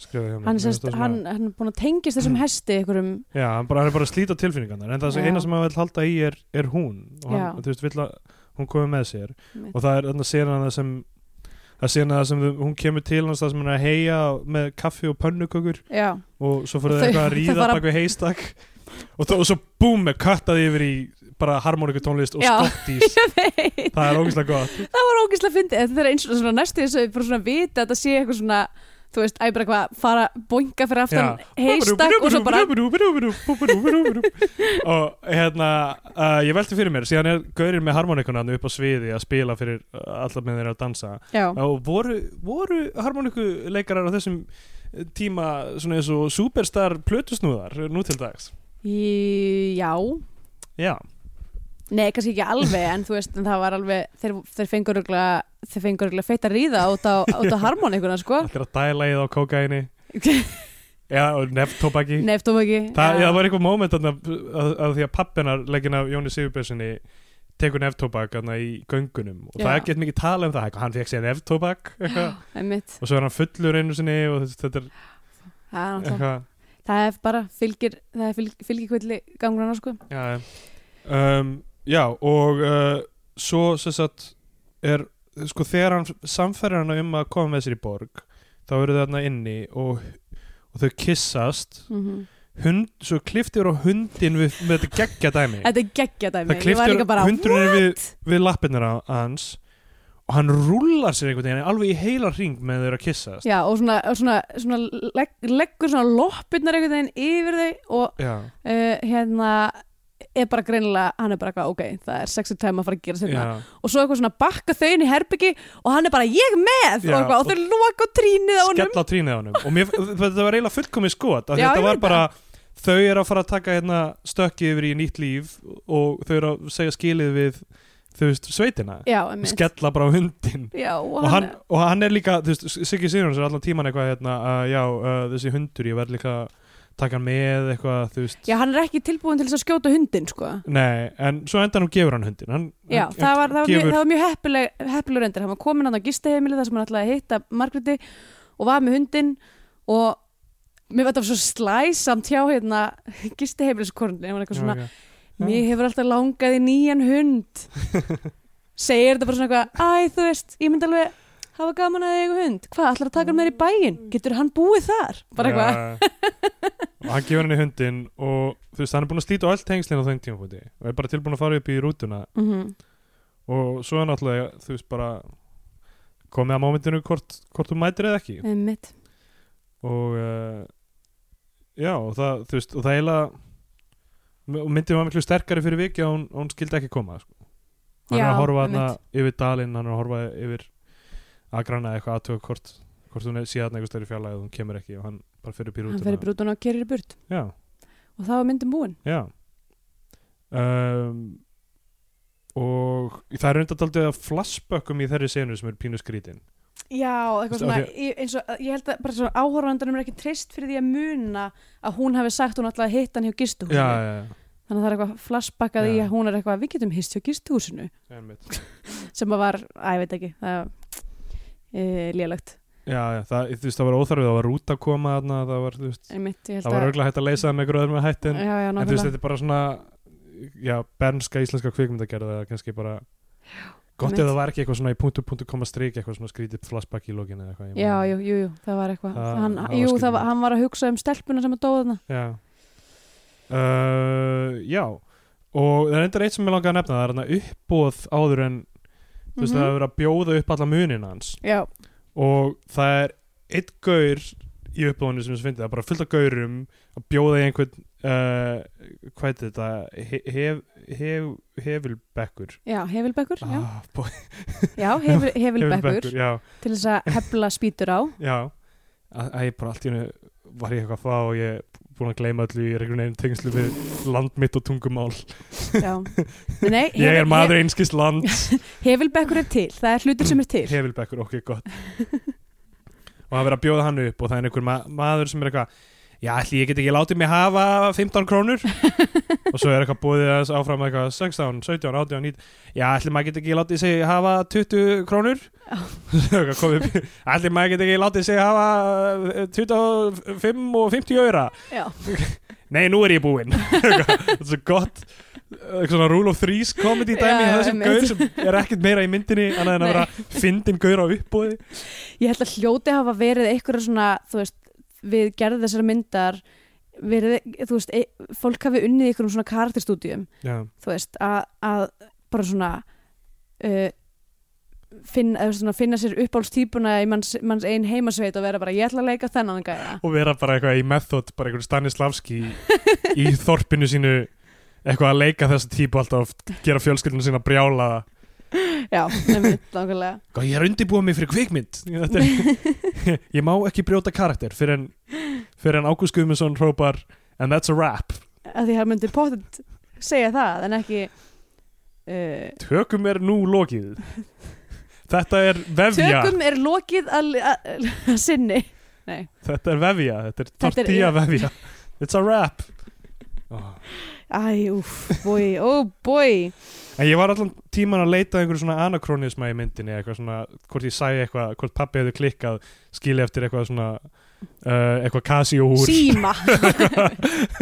hann, finnst það hann, hann er búin að tengist þessum hesti einhverjum, Já, hann, bara, hann er bara að slíta tilfinningarnar en það Já. eina sem hann vil halda í er, er hún. Og hann, þú veist, vill að hún komi með sér. Einmitt. og það er þarna senan það sem það senan það sem hún kemur til hans það sem hann er að heia með kaffi og pönnukökur. Já, og svo fyrir Og þau- eitthvað að ríða fara- bak við heistak og, og svo búm með kattaði yfir í bara harmoníkutónlist og Já. skottís það er ógeðslega gott. Það var ógislega fyndið, þetta er eins og svona næstu þess að bara svona vita að þetta sé eitthvað svona þú veist, æ bara eitthvað, fara boinga fyrir aftan heistak og svo bara og hérna uh, ég velti fyrir mér, síðan er gaurinn með harmonikuna upp á sviði að spila fyrir uh, allar með þeirra að dansa. Já, og voru, voru harmonikuleikarar á þessum tíma svona eins og superstar plötusnúðar nú til dags? Í, já. Já, Nei, kannski ekki alveg, en þú veist, en það var alveg, þeir, þeir fengur örgulega, feitt að ríða út á, út á harmonikuna, sko. allir að dæla í það á kókaini já, og nefntobaki Neftum ekki. það, já. það var eitthvað moment að, að, að því að pappinar leggin af Jóni Sigurbjörnssoni tekur neftóbak í göngunum og það Já. er ekkert mikið tala um það hann fekk sér neftóbak eitthvað, og svo er hann fullur einu sinni og þetta þetta er það er, eitthvað það er bara fylgir það er fylg, gangur hann sko já, og uh, svo sem sagt er sko þegar hann samferðir hann um að koma með sér í borg þá eru þau þarna inni og, og þau kissast mm hund, svo kliftir á hundin við, með þetta geggja dæmi. Þetta er geggja dæmi. Það kliftir bara hundurinn við, við lappirnar á hans og hann rúllar sér einhvern veginn alveg í heila ring með þau eru að kissast já og svona, svona, svona legg, leggur svona loppirnar einhvern veginn yfir þau og uh, hérna er bara greinilega, hann er bara eitthvað ok, það er sexy time að fara að gera sérna og svo eitthvað svona bakka þau inn í herbyggi og hann er bara ég með! Já, og, eitthvað, og þau loka trínið á honum. skella trínið á honum. Og mér, þetta var eiginlega fullkomið skot Já, þetta var bara þau eru að fara að taka hérna stökki yfir í nýtt líf og þau eru að segja skilið við þú veist, sveitina. Já, og skella bara á hundin já, og, og hann, hann, og hann er líka, þú veist, Siggi Sigurðans er allan tíman eitthvað hérna, að já, uh, þessi hundur ég verð líka taka hann með eitthvað, já, hann er ekki tilbúin til þess að skjóta hundin sko. Nei, en svo endan hún gefur hann hundin hann, já, hann, það var, það var, mjög, gefur, það var mjög heppileg, heppilegur endur hann var komin hann á gistaheimili þar sem hann ætlaði að hitta Margréti og var með hundin og mér var þetta svo slæsamt hjá hérna svona, Já, mér hefur alltaf langað í nýjan hund. Segir þetta bara svona eitthvað æ, þú veist, ég myndi alveg hafa gaman að eiga hund, hvað, ætlar að taka hann með þér í bæinn? Getur hann búið þar, bara eitthvað. Og hann gefur henni hundin og þú veist, hann er búin að slíta á allt tengslinn á þeim tímapunkti og er bara tilbúin að fara upp í rútuna. Mm og svo er náttúrulega, þú veist, bara komið að mómentinu hvort, hvort þú mætir eða ekki. Einmitt. Og uh, já, og það, þú veist, og það og myndið var miklu sterkari fyrir viki að hún, hún skildi ekki koma sko. hann er Já, að horfa yfir dalinn hann er að horfa yfir agrana eitthvað aðtöga hvort, hvort hún er síðan eitthvað stærri fjallega og hún kemur ekki og hann bara fyrir í hann rútuna. fer í brútuna og kerir í burt. Já, og það var myndin búin. Já. Um, og það er reynda daldið að flashbökkum í þeirri senu sem er pínu skrítin. Já, eitthvað Veistu, svona ég, eins og, ég held að bara svona áhorfandanum er ekki treyst fyrir því að muna að hún hafi sagt hún alltaf að hitta hann hjá gistuhúsinu já, já, já, þannig að það er eitthvað flashbackað í að hún er eitthvað við getum hist hjá gistuhúsinu einmitt. sem að var, að ég veit ekki það e, lélegt já, já það, þú veist, það var óþarfið það var rúta að koma þarna, það var, þú veist einmitt, það var að örgulega hægt að leysa það með einhverju öðrum hætti en, já, já, en þú veist, nákvæmlega þetta er bara svona já, bernska íslenska kvikmyndagerð eða kannski bara gott einmitt. ef það var ekki eitthvað svona í punktu punktu koma strik eitthvað svona skrítið flashback í lógin eða eitthvað ég man já, ekki. jú, jú, jú, það var eitthvað Það- hann, það var jú, skrítið. það var, hann var að hugsa um stelpuna sem að dóða þarna já uh, já og það er endur eitt sem ég langaði að nefna það er hann uppbóð áður en þú veist, það er verið að bjóða upp alla munin hans. Mhm. já, og það er eitt gaur í uppbóðinu sem ég finnst það er bara fullt af gaurum að bjóða í einhvern uh, hvað er þetta? Hef, hef, hef, hefilbekkur já, hefilbekkur já, ah, já hefil, hefilbekkur til þess að hefla spýtur á. Já. Að, að ég bara allt í hennu var ég eitthvað að fá og ég búin að gleyma öllu í einhvern veginn tengslu við land mitt og tungumál. Nei, ég er maður einskis land. Hefilbekkur er til, það er hlutur sem er til. Hefilbekkur, ok, gott. Og það verið að bjóða hann upp og það er einhver ma maður sem er eitthvað já, ætli ég get ekki látið mig hafa 15 krónur? Og svo er eitthvað búið þess áfram eitthvað 16, 17, 18, 19 já, ætli maður get ekki látið sig hafa 20 krónur? Eitthvað ætli maður get ekki látið sig hafa eh, 25 og 50 öra nei, nú er ég búinn. Þetta er svo gott. Eitthvað svona rule of threes comedy dæmi já, þessum gaur sem er ekkert meira í myndinni annað en að vera fyndin gaur á uppbóði ég held að hljóti hafa verið einhverja svona, þú veist, við gerðum þessara myndar verið, þú veist, e, fólk hafi unnið í einhverjum svona karakterstúdíum, þú veist, að, bara svona uh, finna, eða svona, finna sér uppáhaldstýpuna í manns, manns einn heimasveit og vera bara, ég ætla að leika þennan gæða og vera bara eitthvað í method bara einhver Stanislavski í, í þorpinu sínu eitthvað að leika þessa típu alltaf gera fjölskyldinu sína brjála já, nefnir, nákvæmlega. Gá, ég er undirbúið mig fyrir kvikmynd. Þetta er, ég má ekki brjóta karakter fyrir en, fyrir en Ágúst Guðmundsson hrópar and that's a rap. Að því hann myndi pottet segja það en ekki uh, tökum er nú lokið. Þetta er vefja. Tökum er lokið að, að, að sinni. Nei, þetta er vefja, þetta er Þetta er- tortilla vefja. It's a rap. Oh. Æ, úff, boi, ó, boi En ég var allan tíman að leita einhverju svona anakrónisma í myndinni eitthvað svona, hvort ég sæi eitthvað hvort pappi hefði klikkað skilja eftir eitthvað svona uh, eitthvað Casio úr Síma.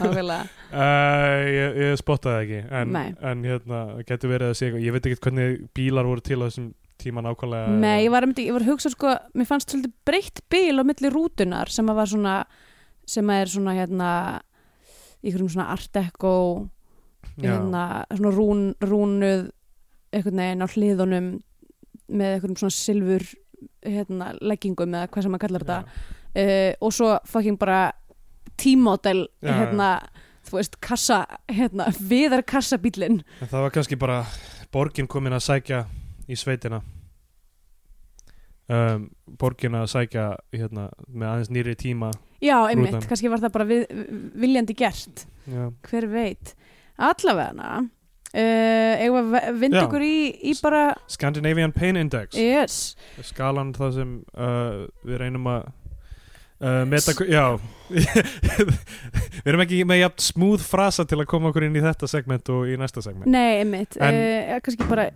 Nákvæmlega. Uh, ég, ég spottaði ekki en, en hérna, getur verið að sé eitthvað ég veit ekki hvernig bílar voru til á þessum tíma nákvæmlega Nei, ég var, einmitt- ég var að hugsa sko Mér fannst svolítið breytt bíl á milli rútunar sem að var svona sem að er svona hérna í einhverjum svona art deco Já. Hérna, svona rún, rúnuð einhvern veginn á hliðunum með einhverjum svona silfur hérna, leggingum eða hvað sem maður kallar þetta. Uh, og svo fucking bara já. hérna, þú veist, kassa hérna, viðar kassabílin En það var kannski bara borgin komin að sækja í sveitina. Um, borgin að sækja hérna, með aðeins nýri tíma já, einmitt, Rútan. kannski var það bara við, viljandi gert. Já. hver veit allavega uh, eigum að vinda okkur í, í bara Scandinavian Pain Index. Yes, skalan það sem uh, við reynum að uh, meta, já. Við erum ekki með jafn smúð frasa til að koma okkur inn í þetta segment og í næsta segment. Nei, einmitt. En- kannski bara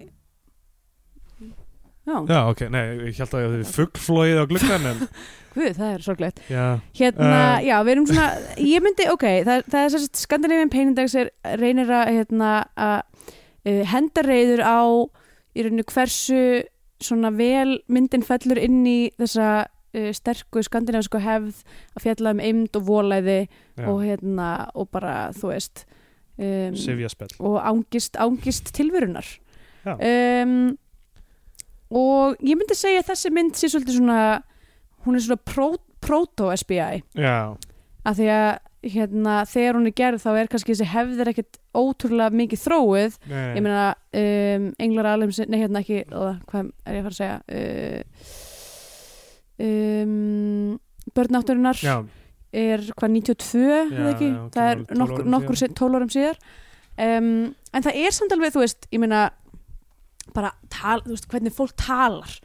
já, já, ok, nei, ég held að þið fuggflóið á gluggan en Guð, það er sorglegt. Já, Hérna, Uh, já, við erum svona ég myndi, ok, það, það er sérst Scandinavian Pain Index er, reynir að hérna, að uh, henda reyður á í rauninu hversu svona vel myndin fellur inn í þessa uh, sterku skandinavisku hefð að fjalla um eimd og volæði og hérna, og bara, þú veist um, Sifjaspell og ángist, ángist tilverunar Já. um, og ég myndi segja að þessi mynd sé svolítið svona hún er svona pró, proto-SBI já, af því að hérna, þegar hún er gerð þá er kannski þessi hefðir ekkert ótrúlega mikið þróið nei, ég meina um, englar alveg nei hérna ekki, ó, hvað er ég að fara að segja? Uh, um, börnátturinnar já, er hvað 92 eða ekki, já, það er 12 nokkur, nokkur síðar. 12 árum síðar. Um, en það er samt alveg þú veist, ég meina bara tal, þú veist, hvernig fólk talar.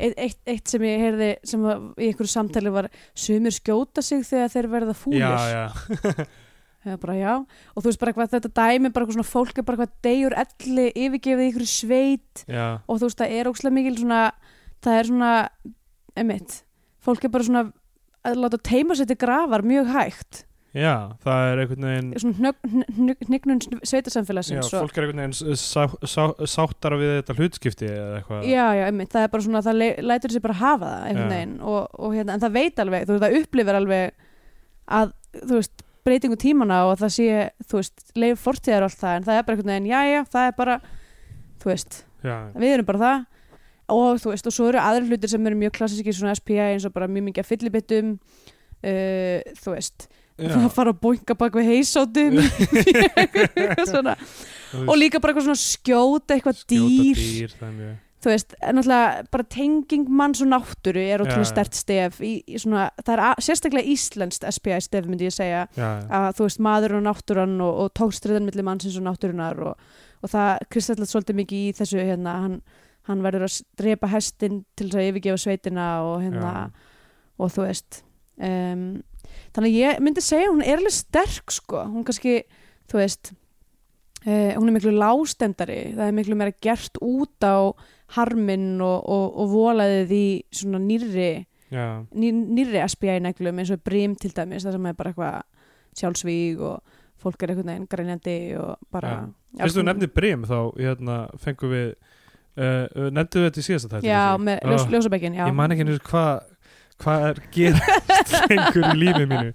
Eitt, eitt, eitt sem ég heyrði sem var, í einhverju samtali var sumir skjóta sig þegar þeir verða fúlir. Já, já, bara já, og þú veist bara hvað þetta dæmi bara eitthvað svona fólk er bara hvað degur elli yfirgefið í einhverju sveit. Já, og þú veist það er ókslega mikil svona það er svona, emitt fólk er bara svona að láta teima sér til grafar mjög hægt já, það er einhvern veginn svona hnignun Já, sveitasamfélagsins og, fólk er einhvern veginn sá, sá, sáttara við þetta hlutskipti eða eitthvað. Já, já, einmitt, það er bara svona það lætur sér bara hafa það einhvern Já. veginn. Og, og hérna, en það veit alveg, þú veist, það upplifir alveg að, þú veist, breytingu tímana og það sé, þú veist, leif fortíðar og allt það, en það er bara einhvern veginn, já, já, það er bara, þú veist, já, við erum bara það. Og þú veist, og svo eru aðrir hlutir sem eru mjög klassíski svona SPI eins og bara mjög mikið fyllibittum uh, þú veist, já. að fara að boinga bak við heisóttum svona, og líka bara eitthvað svona skjóta eitthvað dýr, dýr það þú veist, en náttúrulega bara tenging manns og náttúru er ótrúlega Já. stert stef í, í svona, það er a- sérstaklega íslenskt SPI stef myndi ég segja já, já. að þú veist maður og náttúran og, og tókstriðan milli mannsins og náttúrunar og, og það kristallast svolítið mikið í þessu hérna, hann, hann verður að drepa hestin til þess að yfirgefa sveitina og hérna og þú veist um, þannig að ég myndi segja hún er alveg sterk sko, hún kannski þú veist uh, hún er miklu lástendari, það er miklu meira gert út á harminn og, og, og volaðið í svona nýrri já, ný, nýrri SBI neglum eins og Brim til dæmis það sem er bara eitthvað sjálfsvíg og fólk er einhvern veginn grænjandi og bara Já. fyrst þú nefnir Brim þá hérna, fengum við uh, nefndu þetta í síðasta tætti já, með ljós, oh, ljósabekkin já. ég man ekki einu hvað hvað er gerast lengur í lífið mínu?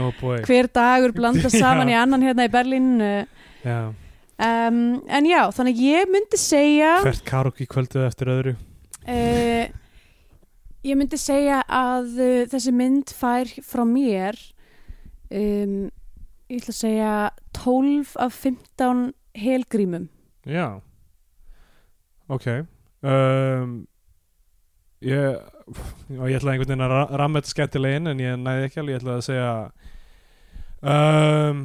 Oh boy. Hver dagur blandast saman í annan hérna í Berlín uh, já. um, en já, þannig ég myndi segja hvert karaoke kvöldið eftir öðru? Uh, ég myndi segja að uh, þessi mynd fær frá mér um, ég ætla að segja 12 af 15 helgrímum. Já. Ok. Um, ég og ég ætlaði einhvern veginn að ra- ramma þetta skemmtilegin en ég næði ekki alveg, ég ætlaði að segja um,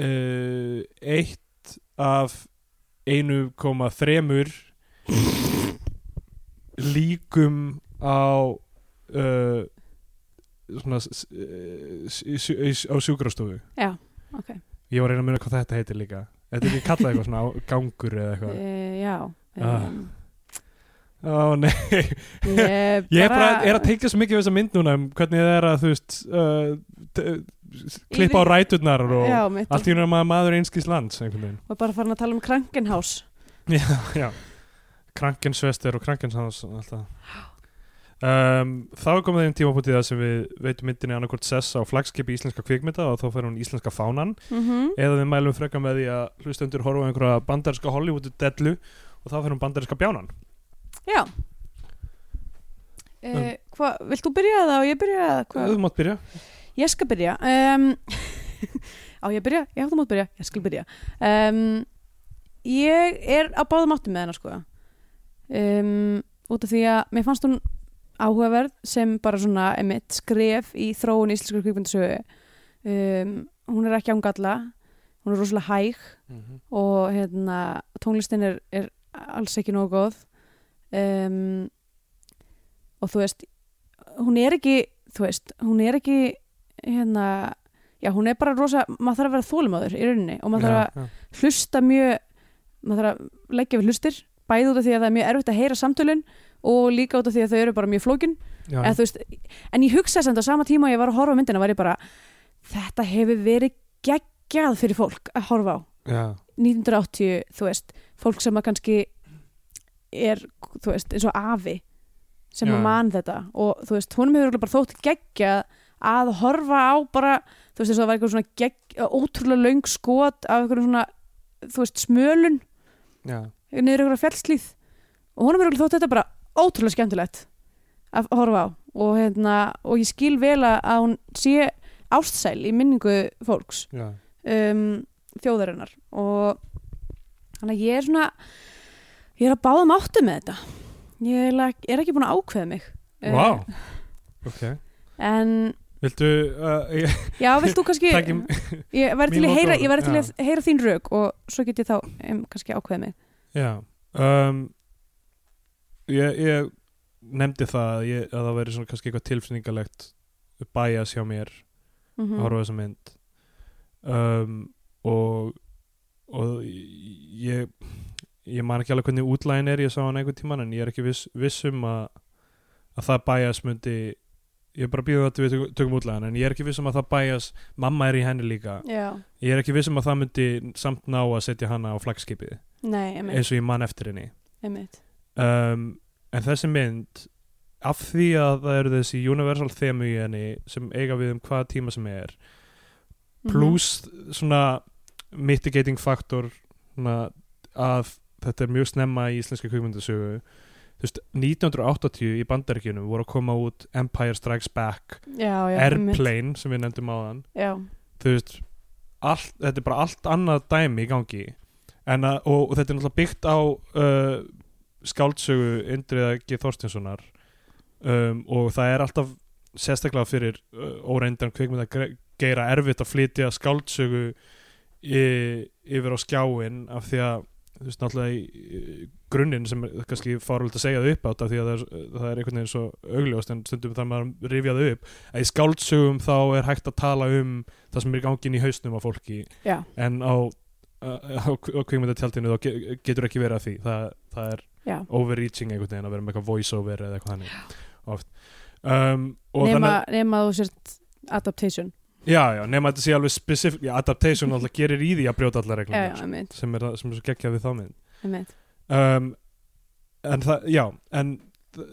uh, eitt af 1,3 líkum á uh, svona á sjúkrastofu. Já, ok. Ég var að reyna að muna hvað þetta heitir líka. Þetta er ekki kallað eitthvað svona gangur eða eitthvað? Uh, já Ah. Ó nei, ég, ég er bara er að tengja svo mikið við þessa mynd núna um hvernig það er að þú veist uh, klippa á ræturnar og já, allt í er maður maður einskis lands og bara farin að tala um Krankenhaus. Já, já. Krankensvester og það. Um, þá er komið þeim tímabútið það sem við veitum myndinni annarkvort sess á flagskipi íslenska kvikmynda og þá fer hún íslenska fánan. Mm eða við mælum freka með því að hlustendur horfa einhverja bandarinska Hollywoodu dellu og þá fer hún bandarinska bjánan já. Uh, hvað, vilt þú byrja það og ég byrja það þú mátt byrja. Ég skal byrja. Um, á ég byrja, já þú mátt byrja. Ég skal byrja. Um, ég er á báðum áttum með hennar sko. Um, út af því að mér fannst hún áhugaverð sem bara svona emitt skref í þróun íslensku kvikmyndasögu. Um, hún er ekki án galla. Hún er rosalega hæg og hérna, tónlistin er, er alls ekki nógu góð um, og þú veist hún er ekki þú veist, hún er ekki hérna, já hún er bara rosa maður þarf að vera þólimáður í rauninni og maður þarf að hlusta mjög maður þarf að leggja við hlustir bæði út af því að það er mjög erfitt að heyra samtölun og líka út af því að þau eru bara mjög flókin. Já, þú veist, en ég hugsaði samt á sama tíma og ég var að horfa myndina var ég bara þetta hefur verið geggjað fyrir fólk að horfa á. Já, 1980, þú veist, fólk sem að kannski er, þú veist, eins og afi sem Já. man þetta. Og þú veist, honum hefur bara þótt geggja að horfa á bara, þú veist, það var eitthvað svona gegg, ótrúlega löng skot af eitthvað svona, þú veist, smölun já, niður eitthvað fjallslíð og honum hefur þótt þetta bara ótrúlega skemmtilegt að horfa á. Og hérna, og ég skil vel að hún sé ástsæl í minningu fólks um, þjóðarinnar. Og þannig að ég er svona ég er að báðum áttu með þetta. Ég er, er ekki búin að ákveða mig. Vá, uh, ok. En Viltu uh, ég, já, vilt þú kannski Taki- ég væri til heyra, ég til já. að heyra þín rauk og svo get ég þá um, kannski ákveða mig. Já. Um, ég, ég nefndi það að, ég, að það veri kannski eitthvað tilfinningalegt bæjas hjá mér mm að horfa þessa mynd. Um, og og ég ég man ekki alveg hvernig útlægin er ég sá hann einhvern tíman en ég er ekki viss, viss um að, að það bæjas myndi ég er bara býðum að við tökum- útlægin en ég er ekki viss um að það bæjas mamma er í henni líka. Já, ég er ekki viss um að það myndi samt ná að setja hana á flagskipið eins og ég man eftir henni. Um, en þessi mynd af því að það eru þessi universal þemu í henni sem eiga við um hvaða tíma sem er Mhm. pluss svona mitigating faktor svona, að þetta er mjög snemma í íslenska veist, 1980 í bandaríkjunum voru að koma út Empire Strikes Back já, já. Airplane sem við nefndum á þann já, þú veist, allt, þetta er bara allt annað dæmi í gangi. Að, og, og þetta er náttúrulega byggt á uh, skáldsögu Indriða G. Þorstinssonar um, og það er alltaf sérstaklega fyrir uh, óreindan kvikmynda gre- geira erfitt að flytja skáldsögu í, yfir á skjáin af því að þú veist náttúrulega í, grunninn sem er kannski fárvöld að segja það upp átt af því að það er, það er einhvern veginn svo augljóst en stundum þarf maður að rifja það upp að í skáldsögum þá er hægt að tala um það sem er gangin í hausnum á fólki. Já, en á, á, á kvikmyndatjaldinu þá ge- getur ekki verið að því. Það, það er já. overreaching einhvern veginn að vera með eitthvað voice over eða eitthvað þannig. Oft. Um, nema, nema þú sért adaptation já, já, nema þetta sé alveg specific já, adaptation alltaf gerir í því að brjóta já, reglum emitt, sem er, sem er svo geggjað við þá mynd. Um, en það, já en þ-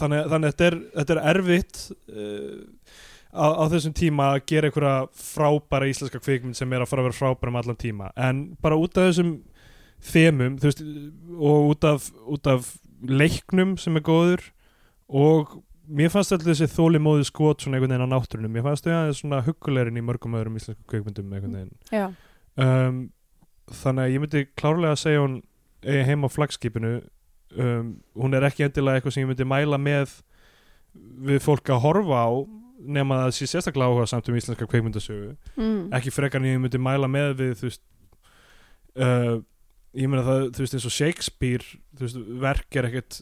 þannig, að þetta er, þetta er erfitt uh, á, á þessum tíma að gera einhverja frábæra íslenska kvikmynd sem er að fara að vera frábæra um allan tíma. En bara út af þessum þemum þú veist, og út af, út af leiknum sem er góður og mér fannst alltaf þessi þólimóði skot svona einhvern veginn á náttúrunum mér fannst þau aðeins svona huggulegrin í mörgum öðrum íslensku kvikmyndum einhvern veginn. Um, þannig að ég myndi klárlega að segja hún eigi heim á flagskipinu. Um, hún er ekki endilega eitthvað sem ég myndi mæla með við fólk að horfa á nema að það sé sérstaklega áhuga samt um íslenska kveikmyndasögu mm. ekki frekar en ég myndi mæla með við þú veist uh, ég meina það, þú veist eins og Shakespeare þú veist, verk er ekkert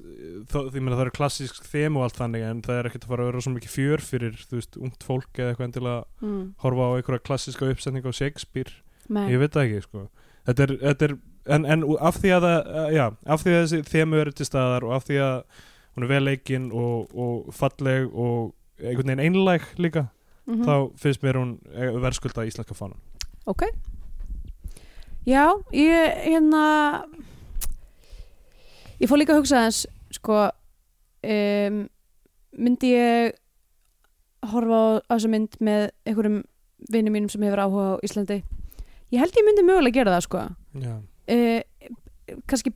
þó, ég meina það eru klassísk þem og allt þannig en það er ekkert að fara að vera svo mikið fjör fyrir þú veist, ungt fólk eða eitthvað endilega mm. horfa á einhverja klassíska uppsetningu á Shakespeare Nei. ég veit það ekki, sko þetta er, þetta er en, en af því að það, já, af því að þessi þemu eru til staðar og af því að hún er vel leikinn og, og falleg og einhvern veginn einlæg líka Mhm. þá finnst mér hún verðskulda íslenska fánan Ok Já, ég hérna ég fór líka að hugsa þess sko um, myndi ég horfa á, þessa mynd með einhverjum vinnum mínum sem hefur áhuga á Íslandi? Ég held ég myndi mögulega gera það sko. Uh, kannski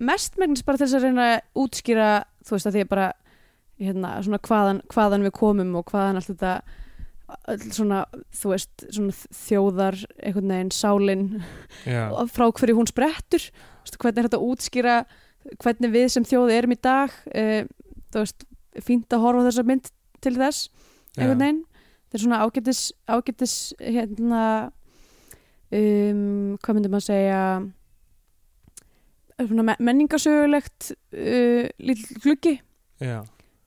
mest megnast bara þess að reyna að útskýra þú veist að því bara hérna, svona hvaðan, hvaðan við komum og hvaðan allt þetta svona, þú veist, svona þjóðar einhvern veginn sálin já, og frá hverju hún sprettur. Veist, hvernig er þetta að útskýra hvernig við sem þjóði erum í dag uh, þú veist, fínt að horfa þessa mynd til þess einhvern veginn. Þetta er svona ágætis, ágætis hérna um, hvað myndi maður segja svona me- menningasögulegt uh, lítill gluggi. Já.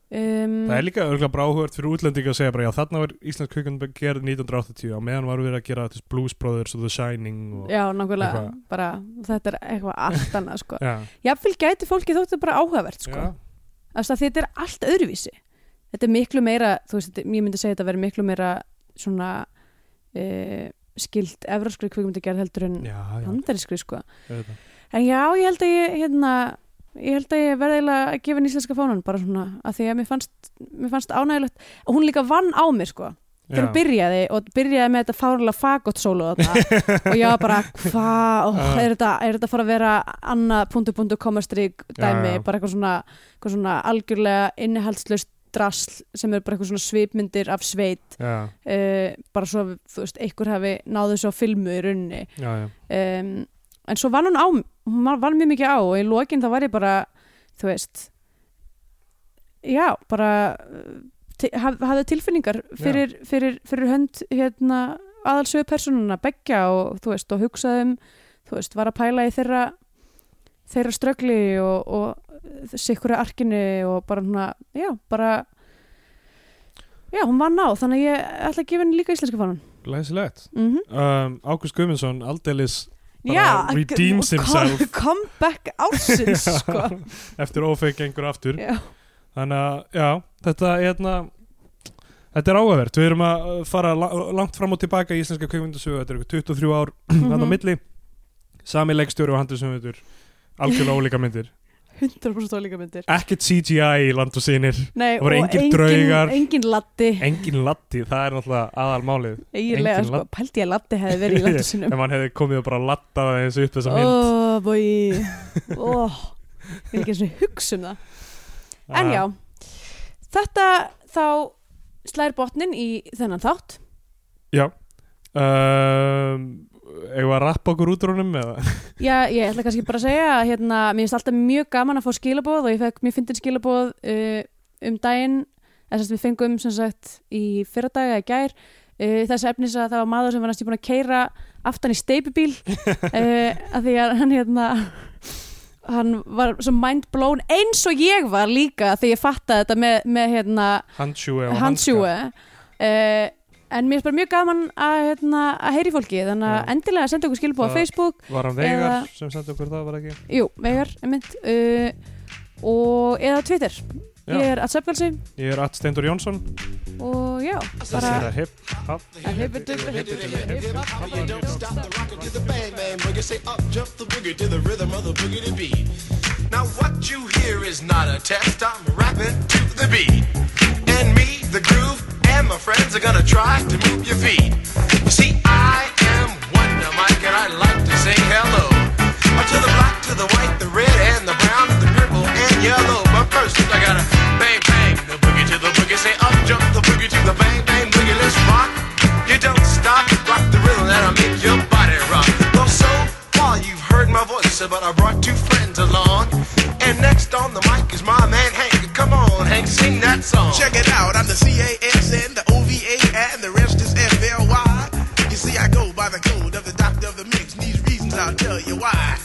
Um, Það er líka örgulega bara áhugavert fyrir útlendinga að segja bara já þarna var Íslensk kvikmynd gerð 1980 á meðan varum við að gera Blues Brothers og The Shining og, já, nákvæmlega bara, þetta er eitthvað allt annað sko. já, jáfnvel gæti fólki þóttu bara áhugavert sko. þetta er allt öðruvísi þetta er miklu meira þú veist, ég myndi segja þetta að vera miklu meira svona uh, skilt evróskri kvikmyndagerð heldur en bandarískri sko. En já, ég held að ég, hérna, ég held að ég verði eiginlega að gefa henni íslenska fánan bara svona, að því að mér fannst, mér fannst ánægilegt og hún líka vann á mig, sko. Þegar hún byrjaði og byrjaði með þetta fárlega fagott þarna. Og ég var bara, hvað, er, þetta, þetta fara að vera komastrík dæmi, Já, já. bara eitthvað svona, eitthvað svona algjörlega innihaldslust drasl sem er bara eitthvað svona svipmyndir af sveit. Uh, bara svo, þú veist, einhver hafi náðu svo filmu í runni já, já, um, en svo vann hún á hún var- vann mjög mikið á og í lokin þá var ég bara þú veist já, bara haf, hafði tilfinningar fyrir, fyrir, fyrir hönd hérna aðalsögu personuna begja og þú veist, og hugsaði um þú veist, var að pæla í þeirra þeirra ströggli og, og sikkura arkinu og bara hún já, bara já, hún vann á, þannig að ég ætla að gefa henni líka íslenska fannan læsilegt mm um, Ágúst Guðmundsson aldeilis Bara redeems come- himself. comeback ársins sko. eftir ófeik gengur aftur Já. þannig að, já, þetta er hérna Þetta er áhugavert, við erum að fara la langt fram og tilbaka í íslenska kveikmyndasögu, þetta er eitthvað 23 ár Mhm. hann á milli, sami leikstjóri og handlisumveitur, algjörlega ólíka myndir 100% ólíka myndir. Ekkert CGI í land og sinir Nei, og engin, draugar. engin latti engin latti, það er náttúrulega aðalmálið. Eiginlega, engin sko, pældi ég að latti hefði verið í latti sinum ef hann hefði komið og bara lattað eins upp þessa mynd. oh, oh, ég vil ekki svona hugsa um það. En já, þetta þá slær botnin í þennan þátt. Já. Um, Eða að rappa okkur út úr honum eða? Já, ég ætla kannski bara að segja að hérna, mér finnst alltaf mjög gaman að fá skilaboð og ég fekk mjög fyndin skilaboð uh, um daginn. Þess að við fengum sem sagt í fyrra dag eða í gær uh, þess efnis að það var maður sem var næstu búin að keira aftan í steipubíl uh, að því að hann hérna hann var svo mind blown eins og ég var líka þegar ég fattaði þetta með, með hérna Handsjúi og handsjúi en mér finnst bara mjög gaman að, hérna, að heyri fólki þannig að endilega senda okkur skilbúð á Það- Facebook Var hann Veigar Eða- sem sendi okkur það, var það ekki? Jú, Veigar, einmitt uh, og eða Twitter. Já. ég er að söpgalsi Ég er Att Steindur Jónsson. Og já, bara er hip hop. Að hippidubbi, hippidubbi, hipp-hopp, You don't stop the rocket to the bang bang. Boogie. Say up jump the boogie to the rhythm of the boogie to beat. Now what you hear is not a test. I'm rapping to the beat, and me, the groove, and my friends are gonna try to move your feet. You see, I am Wonder Mike, and I like to sing hello to the black, to the white, the red, and the brown, the purple, and yellow. But first, I gotta bang bang the boogie to the boogie. Say up jump the boogie to the bang bang boogie. Let's rock. You don't stop, rock the rhythm that'll make your body rock. Well, so far you've heard my voice, but I brought two friends along. And next on the mic is my man Hank. Come on, Hank, sing that song. Check it out, I'm the C-A-S-N, the O-V-A, and the rest is F-L-Y. You see, I go by the code of the doctor of the mix, and these reasons I'll tell you why.